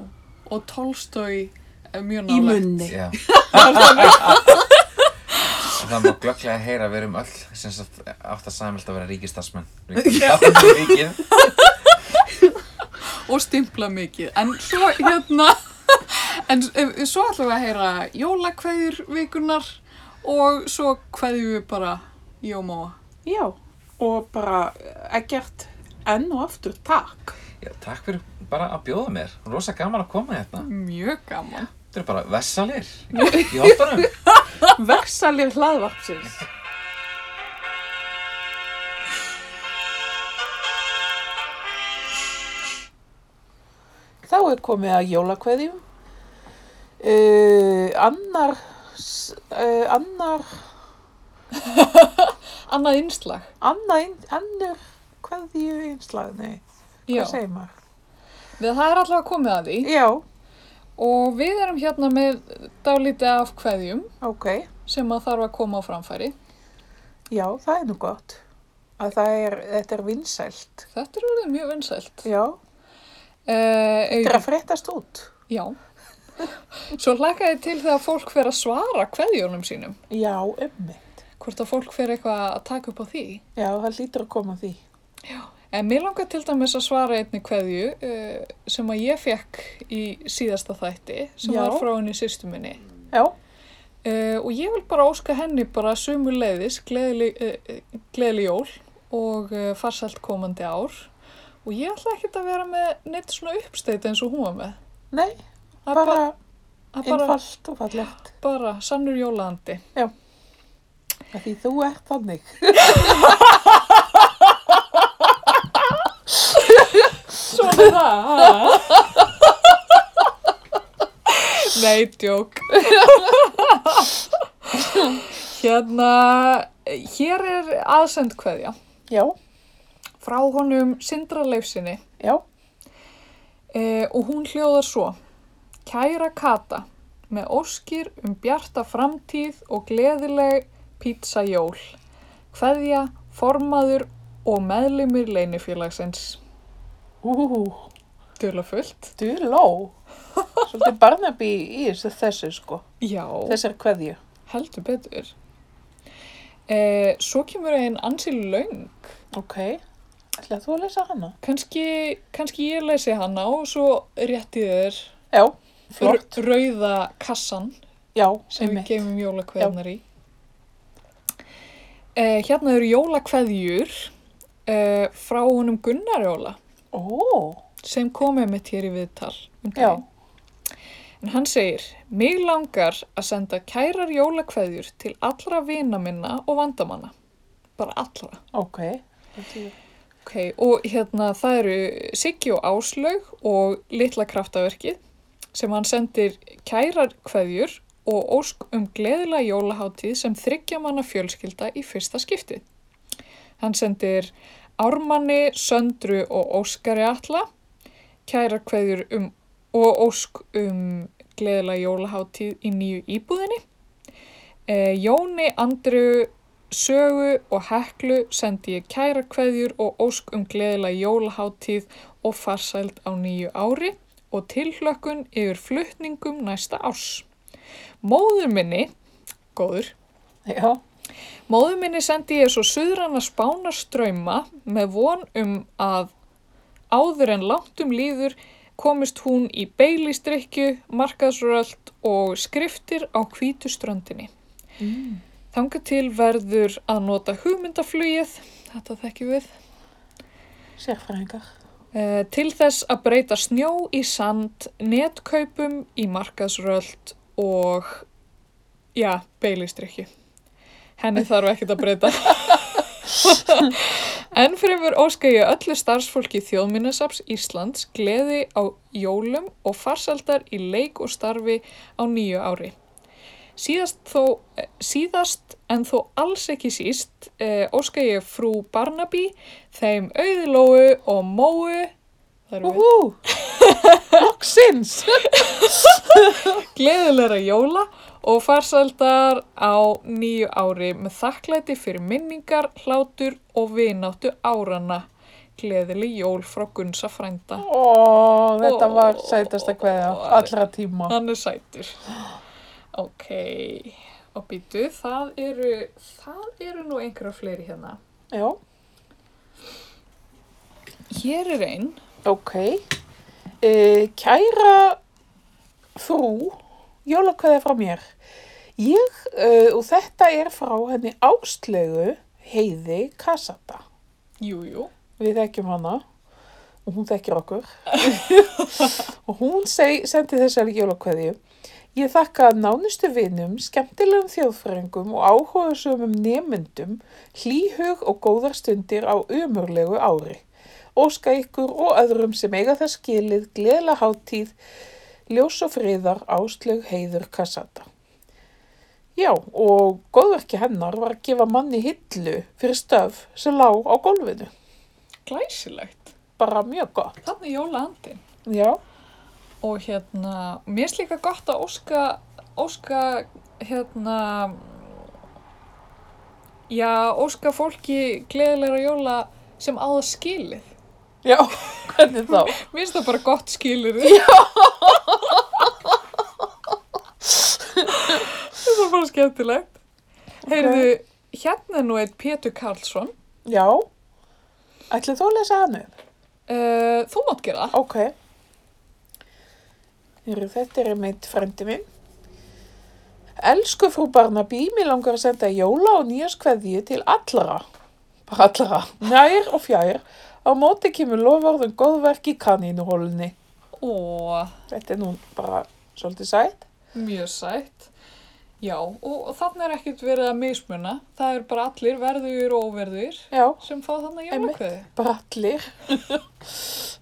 og Tolstói er mjög í nálægt. munni. Já. það má glögglega heyra að við erum öll sem sagt átt að samhælta að vera ríkistarsmenn. Ríkið. Og stimpla mikið en svo hérna en eh, svo ætlum við að heyra jólakveðjur vikunar og svo kveðjum við bara jómóa Já, og bara ekkert enn og aftur takk. Já, takk fyrir bara að bjóða mér. Rosa gaman að koma hérna. mjög gaman Þetta eru bara vessalir í hóttunum. Versalir hlaðvarpsins. Er komið að jólakveðjum. Uh, annar, uh, annar, Annað innslag. annar, inn- annar kveðju einslag, nei, Já, hvað segir maður? við það er allavega komið að því Já, og við erum hérna með dálítið af kveðjum ok, sem að þarf að koma á framfæri. já, það er nú gott. Að það er, þetta er vinsælt. Þetta er orðið mjög vinsælt. Já, þetta er að fréttast út. Já. Svo hlakkaði til þegar fólk fer að svara kveðjónum sínum. Já, ummitt. Hvort að fólk fer eitthvað að taka upp á því. Já, það lítur að koma því. En mér langar til dæmis að svara einni kveðju uh, sem að ég fekk í síðasta þætti sem Já. var frá henni sýstu minni. Já, Uh, og ég vil bara óska henni bara sömu leiðis, gleðileg, uh, gleðileg jól og farsælt komandi ár. Og ég ætla ekkert að vera með neitt svona uppsteyt eins og hún var með. nei, er bara einfalt og fallegt. bara sannur jólaandi. Af Því þú ert þannig. Svona það. Nei, djók. hérna, hér er aðsend kveðja Já, frá honum Sindra Leifsinni já, e, og hún hljóðar svo. Kæra Kata, með óskir um bjarta framtíð og gleðileg pizzajól. Kveðja, formaður og meðlimir leinifélagsins. ú, Dula fullt. duló. Svolítið Barnaby í þessu, þessu sko, Já. þessar kveðju. Heldur betur. Eh, svo kemur einn ansi laung. Ok, ætlaði þú að lesa hana? Kanski, kannski ég lesi hana og svo rétti þér Já, flott. rauða kassan Já, sem við gefum jólakveðnar í. Eh, hérna eru jólakveðjur eh, frá honum Gunnar Jóla Ó, sem komið mitt hér í viðtal um já. En hann segir, mig langar að senda kærar jólakveðjur til allra vina minna og vandamanna. Bara allra. ok. Ok, og hérna það eru Siggi og Áslaug og Litla kraftaverkið sem hann sendir kærar kveðjur og ósk um gleðilega jólaháttíð sem þryggja manna fjölskylda í fyrsta skipti. Hann sendir Ármanni, Söndru og Óskari Alla kærar kveðjur um og ósk um gleðilega jólaháttíð í nýju íbúðinni. E, Jóni, Andru, Sögu og Heklu sendi ég kæra kveðjur og ósk um gleðilega jólaháttíð og farsæld á nýju ári og tilhlökkun yfir flutningum næsta árs. Móður minni, góður, Já, móður minni sendi ég svo suðrana spánarströyma með von um að áður en langt um líður komist hún í beilistrykju, markaðsröld og skriftir á hvítu ströndinni. mm. Þanga til verður að nota hugmyndaflugið, þetta þekkjum við, sérfræðingar. eh, til þess að breyta snjó í sand, netkaupum í markaðsröld og, já, beilistrykju. Henni þarf ekkert að breyta. Enn fremur ég öllu starfsfólki Þjóðminnasaps Íslands gleði á jólum og farsaldar í leik og starfi á nýju ári. Síðast, þó, síðast en þó alls ekki síst eh, óska ég frú Barnaby, þeim auðlóu og móu, Úhú, loksins. gleðilegra jóla og farsaldar á nýju ári með þakklæti fyrir minningar, hlátur og vináttu árana. Gleðileg jól frá Gunsa frænda. Ó, þetta var sætasta kveðja allra tíma. Hann er sætur. Ok, og býtu, það eru, það eru nú einhverja fleiri hérna. Já, Hér er einn. ok. Uh, kæra frú, jólakveðja frá mér. Ég, uh, og þetta er frá henni áslegu heiði Kasata. Jú, jú. Við þekkjum hana og hún þekkir okkur. og hún seg, sendi þessari jólakveðju. Ég þakka nánustu vinum, skemmtilegum þjóðfræðingum og áhugasöfum nemyndum hlýhug og góðar stundir á umurlegu ári. óska ykkur og öðrum sem eiga þess skilið gleðla háttíð, ljós og friðar, áslög, heiður, kassata. Já, og góðverki hennar var að gefa manni hillu fyrir stöf sem lá á gólfinu. Glæsilegt. Bara mjög gott. Þannig jólaandin. Já, Og hérna, mér finnst líka gott að óska, óska, hérna, já, óska fólki gleðilegra jóla sem á það skilið. já, hvernig þá? Mér finnst það bara gott skilið. Það er bara skemmtilegt. Heyrðu, hérna er nú eitt Pétur Karlsson. Já, ætlið þú að lesa hann upp? Uh, þú mátt gera. Ok. Heyrðu, þetta er mitt frendi minn. Elsku frú Barnaby, mér langar að senda jóla og nýjaskveðju til allra, bara allra, nær og fjær, á móti kemur lofarðum góðverk í kanínuhólunni. Ó, Þetta er nú bara svolítið sætt. mjög sætt. Já, og, þannig er ekkert verið að mismuna. Það er bara allir verður og óverður Já, sem fá þannig Einmitt. jólakveði. bara allir.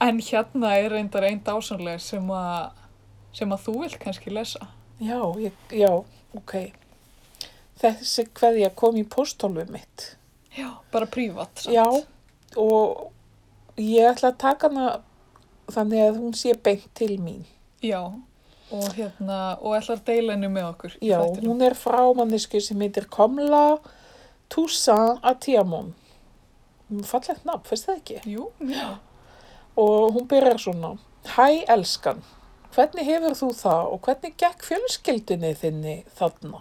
En hérna er reyndar einn dásanleg sem að, sem að þú vilt kannski lesa. Já, ég, já, ok. Þessi kveðja kom í póstólfið mitt. Já, bara prívat. Já, og ég ætla að taka hana þannig að hún sé beint til mín. Já, og hérna, og ætlar deila henni með okkur. Já, hún er frá mannesku sem heitir Komla Toussaint Atiamon. Fallegt nafn, finnst það ekki? Jú, já. Og hún byrjar svona. Hæ, elskan. Hvernig hefur þú það og hvernig gekk fjölskyldunni þinni þarna?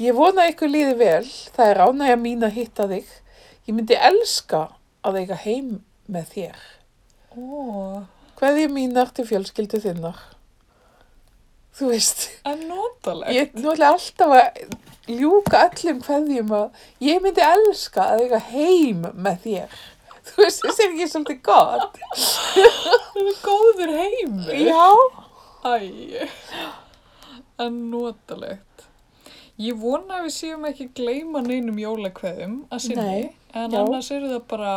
Ég vona ykkur líði vel. Það er ánægja mín að hitta þig. Ég myndi elska að eiga heim með þér. Ó, Hverju mínar til fjölskyldu þinnar? Þú veist, en notaleg. ég nú ætla alltaf að ljúka öllum hverjum að ég myndi elska að eiga heim með þér. Þú veist, þessi er ekki svolítið gott. Það er góður heimur. Já. Æ, en notalegt. Ég vona að við séum ekki gleyma neinum jólakveðum að sinni, Nei, en já. annars eru það bara,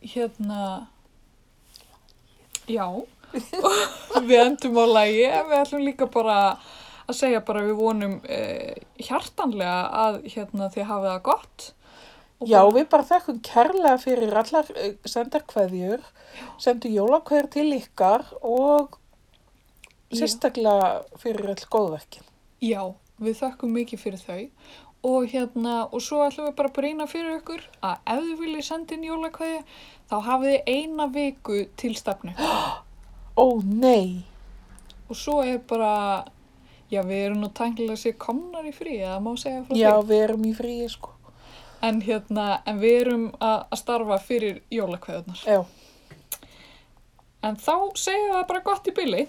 hérna, já, við endum á lægi, en við ætlum líka bara að segja bara við vonum eh, hjartanlega að hérna, þið hafið það gott. Já, við bara þekkum kærlega fyrir allar uh, sendarkveðjur, sendu jólakveður til ykkar og Já. sérstaklega fyrir all góðverkin. Já, við þökkum mikið fyrir þau og hérna, og svo ætlum við bara að brýna fyrir ykkur að ef þið viljið senda inn jólakveðju þá hafið þið eina viku til stefnu Ó, nei. og svo er bara, já við erum nú tangilega sér komnar í frí eða má segja frá Já, því við erum í fríi, sko. En hérna, en við erum að, starfa fyrir jólakveðunar Já. en þá segjum við það bara gott í byli